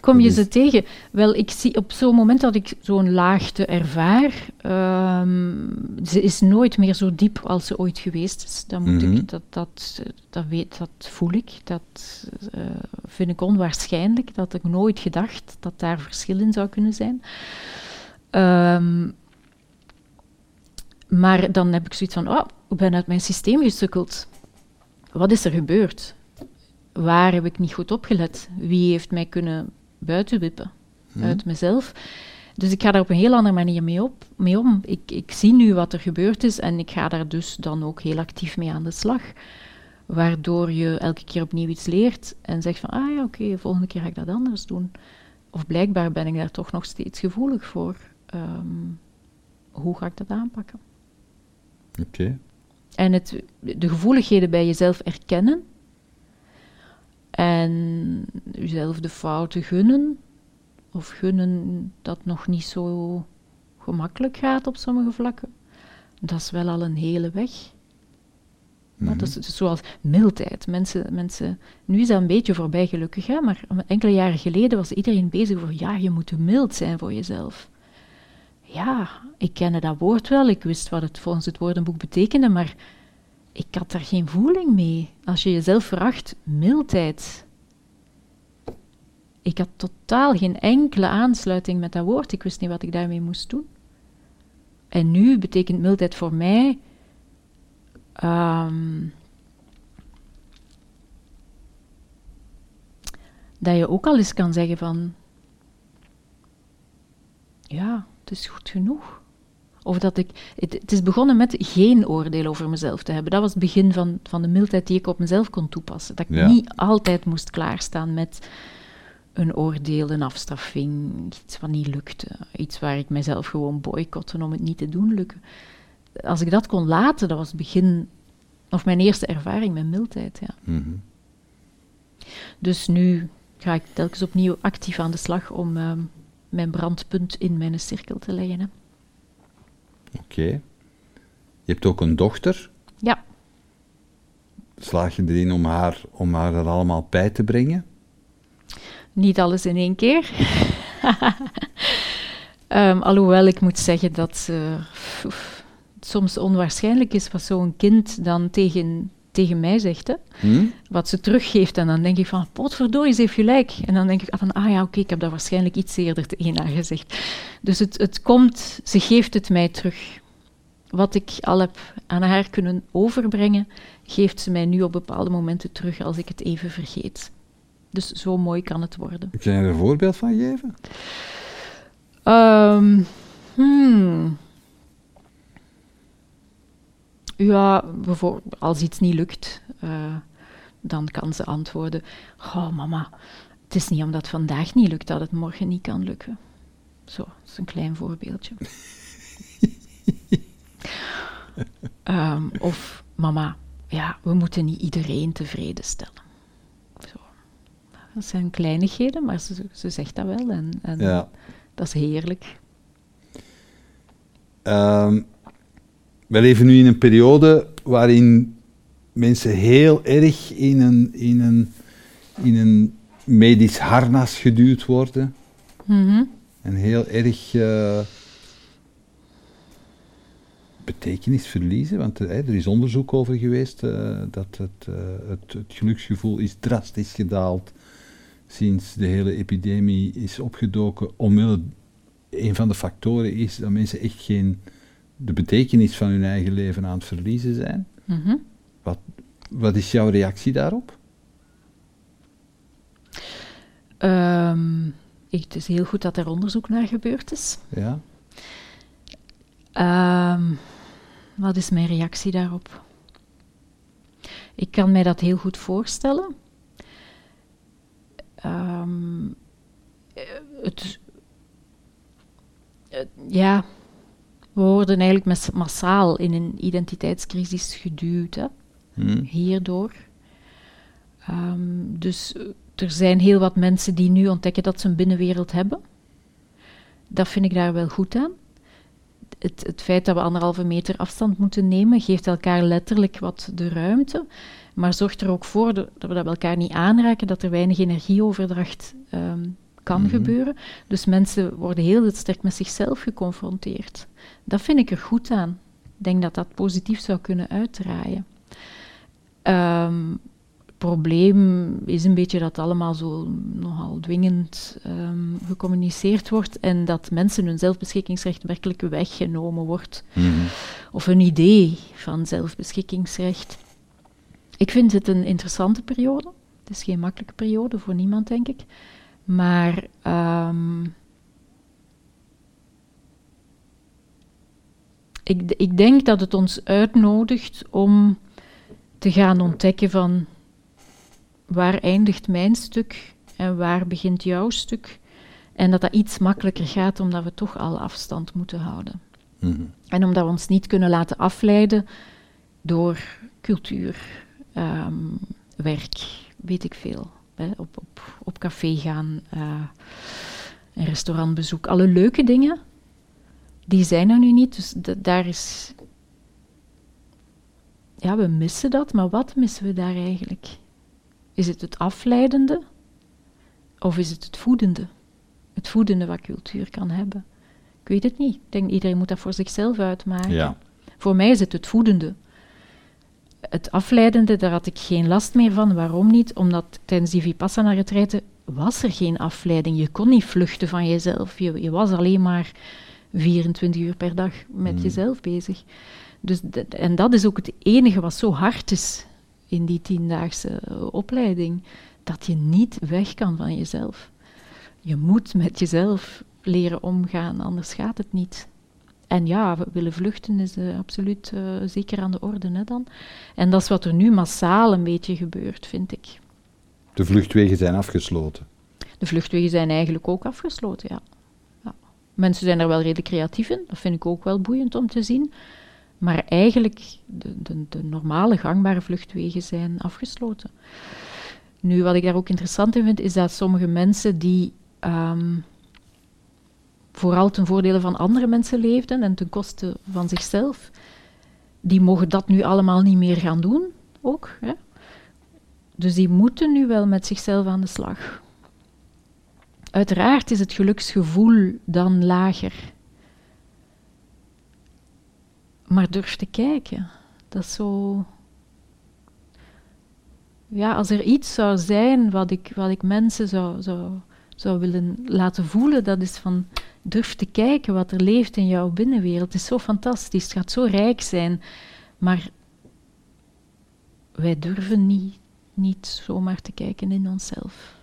kom je Dat ze tegen? Wel, ik zie op zo'n moment dat ik zo'n laagte ervaar, ehm, ze is nooit meer zo diep als ze ooit geweest is. Dat, moet Mhm. ik, dat, dat, dat, weet, dat voel ik. Dat eh, vind ik onwaarschijnlijk. Dat ik nooit gedacht dat daar verschil in zou kunnen zijn. Ehm, maar dan heb ik zoiets van, oh, ik ben uit mijn systeem gesukkeld. Wat is er gebeurd? Waar heb ik niet goed opgelet? Wie heeft mij kunnen buitenwippen uit mezelf? Dus ik ga daar op een heel andere manier mee, op, mee om. Ik, ik zie nu wat er gebeurd is en ik ga daar dus dan ook heel actief mee aan de slag. Waardoor je elke keer opnieuw iets leert en zegt van, ah ja, oké, volgende keer ga ik dat anders doen. Of blijkbaar ben ik daar toch nog steeds gevoelig voor. Ehm, hoe ga ik dat aanpakken? Oké. En het, de gevoeligheden bij jezelf erkennen. En jezelf de fouten gunnen. Of gunnen dat nog niet zo gemakkelijk gaat op sommige vlakken. Dat is wel al een hele weg. Maar dat is dus zoals mildheid. Mensen, mensen, nu is dat een beetje voorbij gelukkig, hè? maar enkele jaren geleden was iedereen bezig voor ja, je moet mild zijn voor jezelf. Ja, ik kende dat woord wel, ik wist wat het volgens het woordenboek betekende, maar ik had daar geen voeling mee. Als je jezelf veracht, mildheid. Ik had totaal geen enkele aansluiting met dat woord. Ik wist niet wat ik daarmee moest doen. En nu betekent mildheid voor mij ehm, dat je ook al eens kan zeggen van ja, het is goed genoeg. Of dat ik, het, het is begonnen met geen oordeel over mezelf te hebben. Dat was het begin van, van de mildheid die ik op mezelf kon toepassen. Dat ik Ja. niet altijd moest klaarstaan met een oordeel, een afstraffing, iets wat niet lukte. Iets waar ik mezelf gewoon boycotten om het niet te doen lukken. Als ik dat kon laten, dat was het begin, of mijn eerste ervaring met mildheid. Ja. Mhm. Dus nu ga ik telkens opnieuw actief aan de slag om ehm, mijn brandpunt in mijn cirkel te leggen. Hè. Oké. Je hebt ook een dochter. Ja, Slaag je erin om haar, om haar dat allemaal bij te brengen? niet alles in één keer. Ehm, alhoewel ik moet zeggen dat eh, oef, het soms onwaarschijnlijk is wat zo'n kind dan tegen, tegen mij zegt. Hè? Hm? Wat ze teruggeeft. En dan denk ik van, potverdorie, ze heeft gelijk. En dan denk ik ah, van, ah ja, oké, ik heb dat waarschijnlijk iets eerder tegen haar gezegd. Dus het, het komt, ze geeft het mij terug. Wat ik al heb aan haar kunnen overbrengen, geeft ze mij nu op bepaalde momenten terug als ik het even vergeet. Dus zo mooi kan het worden. Kan je er een voorbeeld van geven? Ehm, hmm. Ja, bijvoorbeeld als iets niet lukt, eh, dan kan ze antwoorden: Oh, mama, het is niet omdat het vandaag niet lukt dat het morgen niet kan lukken. Zo, dat is een klein voorbeeldje. Ehm, of mama, ja, we moeten niet iedereen tevreden stellen. Zo. Dat zijn kleinigheden, maar ze, ze zegt dat wel en, en Ja. dat is heerlijk. Ehm, we leven nu in een periode waarin mensen heel erg in een, in een, in een medisch harnas geduwd worden. Mhm. En heel erg eh, betekenis verliezen. Want eh, er is onderzoek over geweest eh, dat het, het, het geluksgevoel is drastisch gedaald sinds de hele epidemie is opgedoken. Omwille, een van de factoren is dat mensen echt geen de betekenis van hun eigen leven aan het verliezen zijn. Mhm. Wat, wat is jouw reactie daarop? Ehm, ik- het is heel goed dat er onderzoek naar gebeurd is. Ja? Ehm, wat is mijn reactie daarop? Ik kan mij dat heel goed voorstellen. Ehm, eh, het, het- ja, we worden eigenlijk mas- massaal in een identiteitscrisis geduwd. Hè? Hmm. hierdoor. Ehm, dus er zijn heel wat mensen die nu ontdekken dat ze een binnenwereld hebben. Dat vind ik daar wel goed aan. Het, het feit dat we anderhalve meter afstand moeten nemen, geeft elkaar letterlijk wat de ruimte, maar zorgt er ook voor dat we dat elkaar niet aanraken, dat er weinig energieoverdracht ehm, kan Mhm. gebeuren. Dus mensen worden heel sterk met zichzelf geconfronteerd. Dat vind ik er goed aan. Ik denk dat dat positief zou kunnen uitdraaien. Ehm, het probleem is een beetje dat het allemaal zo nogal dwingend ehm, gecommuniceerd wordt en dat mensen hun zelfbeschikkingsrecht werkelijk weggenomen wordt. Mhm. Of een idee van zelfbeschikkingsrecht. Ik vind het een interessante periode. Het is geen makkelijke periode voor niemand, denk ik. Maar ehm, ik, ik denk dat het ons uitnodigt om te gaan ontdekken van waar eindigt mijn stuk en waar begint jouw stuk. En dat dat iets makkelijker gaat omdat we toch al afstand moeten houden. Mhm. En omdat we ons niet kunnen laten afleiden door cultuur, ehm, werk, weet ik veel. Hè, op, op, op café gaan, eh, een restaurantbezoek. Alle leuke dingen, die zijn er nu niet. Dus da- daar is... Ja, we missen dat, maar wat missen we daar eigenlijk? Is het het afleidende? Of is het het voedende? Het voedende wat cultuur kan hebben. Ik weet het niet. Ik denk iedereen moet dat voor zichzelf uitmaken. Ja. Voor mij is het het voedende. Het afleidende, daar had ik geen last meer van. Waarom niet? Omdat tijdens die Vipassana-retreiten was er geen afleiding. Je kon niet vluchten van jezelf. Je, je was alleen maar 24 uur per dag met Mm. jezelf bezig. Dus en dat is ook het enige wat zo hard is in die tiendaagse eh, opleiding. Dat je niet weg kan van jezelf. Je moet met jezelf leren omgaan, anders gaat het niet. En ja, we willen vluchten is eh, absoluut eh, zeker aan de orde hè, dan. En dat is wat er nu massaal een beetje gebeurt, vind ik. De vluchtwegen zijn afgesloten. De vluchtwegen zijn eigenlijk ook afgesloten, ja. ja. Mensen zijn er wel redelijk creatief in, dat vind ik ook wel boeiend om te zien. Maar eigenlijk, de, de, de normale gangbare vluchtwegen zijn afgesloten. Nu, wat ik daar ook interessant in vind, is dat sommige mensen die ehm, vooral ten voordele van andere mensen leefden en ten koste van zichzelf, die mogen dat nu allemaal niet meer gaan doen, ook. Hè? Dus die moeten nu wel met zichzelf aan de slag. Uiteraard is het geluksgevoel dan lager. Maar durf te kijken. Dat is zo. Ja, als er iets zou zijn wat ik, wat ik mensen zou, zou, zou willen laten voelen, dat is van durf te kijken wat er leeft in jouw binnenwereld. Het is zo fantastisch, het gaat zo rijk zijn. Maar wij durven niet, niet zomaar te kijken in onszelf.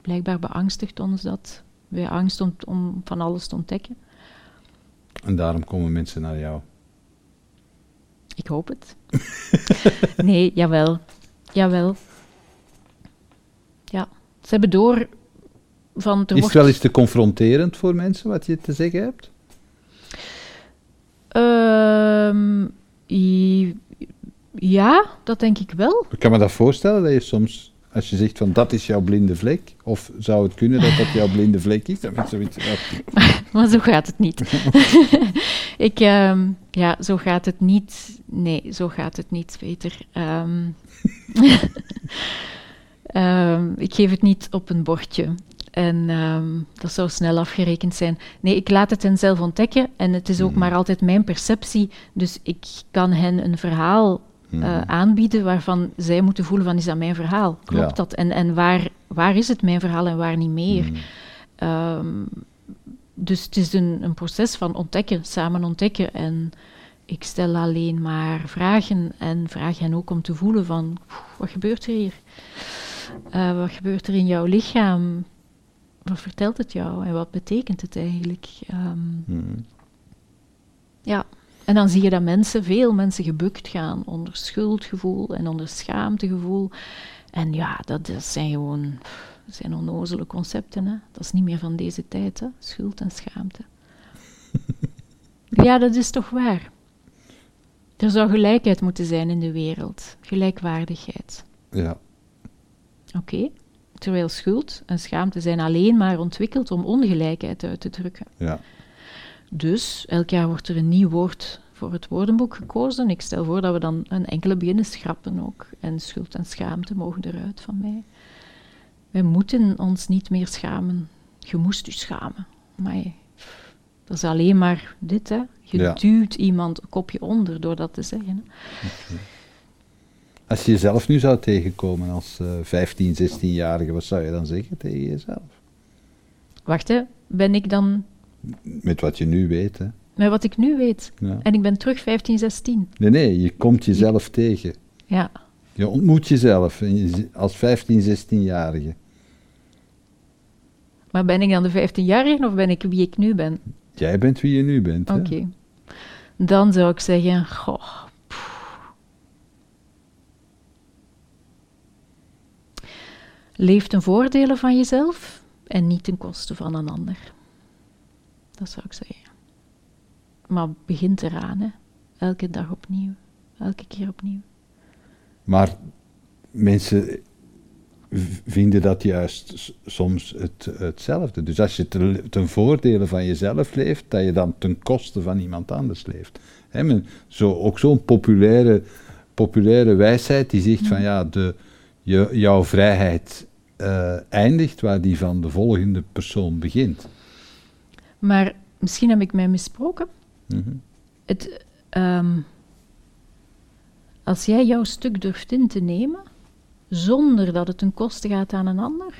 Blijkbaar beangstigt ons dat. Hebben angst om, om van alles te ontdekken. En daarom komen mensen naar jou. Ik hoop het. nee, jawel. Jawel. Ja. Ze hebben door van... Is het wordt, wel eens te confronterend voor mensen wat je te zeggen hebt? Ehm, ja, dat denk ik wel. Ik kan me dat voorstellen dat je soms, als je zegt van dat is jouw blinde vlek, of zou het kunnen dat dat jouw blinde vlek is, dan zoiets. Maar zo gaat het niet. ik, ehm, ja, zo gaat het niet. Nee, zo gaat het niet, Peter. Ehm, ik geef het niet op een bordje. En ehm, dat zou snel afgerekend zijn. Nee, ik laat het hen zelf ontdekken. En het is ook Mhm. maar altijd mijn perceptie. Dus ik kan hen een verhaal eh, Mhm. aanbieden waarvan zij moeten voelen van, is dat mijn verhaal? Klopt Ja. dat? En, en waar, waar is het mijn verhaal en waar niet meer? Mhm. Ehm, dus het is een, een proces van ontdekken, samen ontdekken. En ik stel alleen maar vragen en vraag hen ook om te voelen van, "Oeh, wat gebeurt er hier? Eh, wat gebeurt er in jouw lichaam? Wat vertelt het jou en wat betekent het eigenlijk? Ehm, Mhm. ja, en dan zie je dat mensen, veel mensen gebukt gaan onder schuldgevoel en onder schaamtegevoel. En ja, dat, dat zijn gewoon dat zijn onnozele concepten. Hè? Dat is niet meer van deze tijd, hè? schuld en schaamte. ja, dat is toch waar. Er zou gelijkheid moeten zijn in de wereld. Gelijkwaardigheid. Ja. Oké. Terwijl schuld en schaamte zijn alleen maar ontwikkeld om ongelijkheid uit te drukken. Ja. Dus elk jaar wordt er een nieuw woord voor het woordenboek gekozen. Ik stel voor dat we dan een enkele beginnen schrappen ook. En schuld en schaamte mogen eruit van mij. Wij moeten ons niet meer schamen. Je moest u schamen. Maar dat is alleen maar dit, hè. Je Ja. duwt iemand een kopje onder door dat te zeggen. hè. Als je jezelf nu zou tegenkomen als eh 15, 16-jarige, wat zou je dan zeggen tegen jezelf? Wacht, hè. Ben ik dan Met wat je nu weet, hè? met wat ik nu weet? Ja. En ik ben terug 15, 16. Nee, nee, je komt jezelf tegen. Ja. Je ontmoet jezelf als 15, 16-jarige. Maar ben ik dan de 15-jarige of ben ik wie ik nu ben? Jij bent wie je nu bent. Hè? Oké. Dan zou ik zeggen, goh. Leef ten voordele van jezelf en niet ten koste van een ander. Dat zou ik zeggen. Maar begint eraan, hè. Elke dag opnieuw. Elke keer opnieuw. Maar mensen vinden dat juist soms het, hetzelfde. Dus als je ten, ten voordele van jezelf leeft, dat je dan ten koste van iemand anders leeft. Hè, men, zo, ook zo'n populaire, populaire wijsheid die zegt van ja, de, je, jouw vrijheid eh, eindigt waar die van de volgende persoon begint. Maar misschien heb ik mij misproken. Mhm. Het, ehm, als jij jouw stuk durft in te nemen, zonder dat het ten koste gaat aan een ander.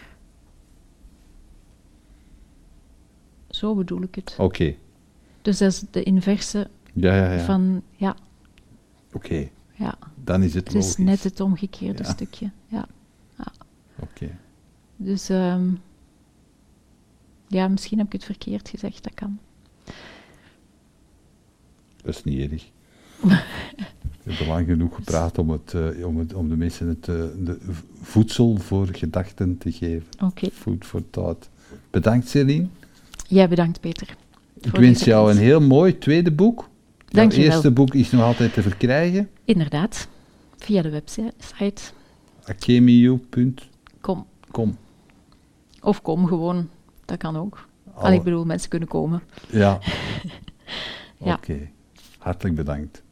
Zo bedoel ik het. Oké, Dus dat is de inverse ja, ja, ja. van, ja, Oké, ja, dan is het het logisch. is net het omgekeerde Ja. stukje. Ja. Oké. Dus ehm, ja, misschien heb ik het verkeerd gezegd, dat kan. Dat is niet erg. We hebben lang genoeg gepraat om, het, eh, om, het, om de mensen het, eh, de voedsel voor gedachten te geven. Oké, Food for thought. Bedankt Celine. jij bedankt Peter. Ik wens jou een heel mooi tweede boek. Jouw Dank wel. eerste boek is nog altijd te verkrijgen. Inderdaad, via de website. akemiu.com. Kom, of kom gewoon, dat kan ook. Al, ik bedoel, mensen kunnen komen. Ja. Ja. Oké. Hartelijk bedankt.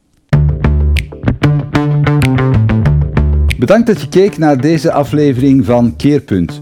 Bedankt dat je keek naar deze aflevering van Keerpunt.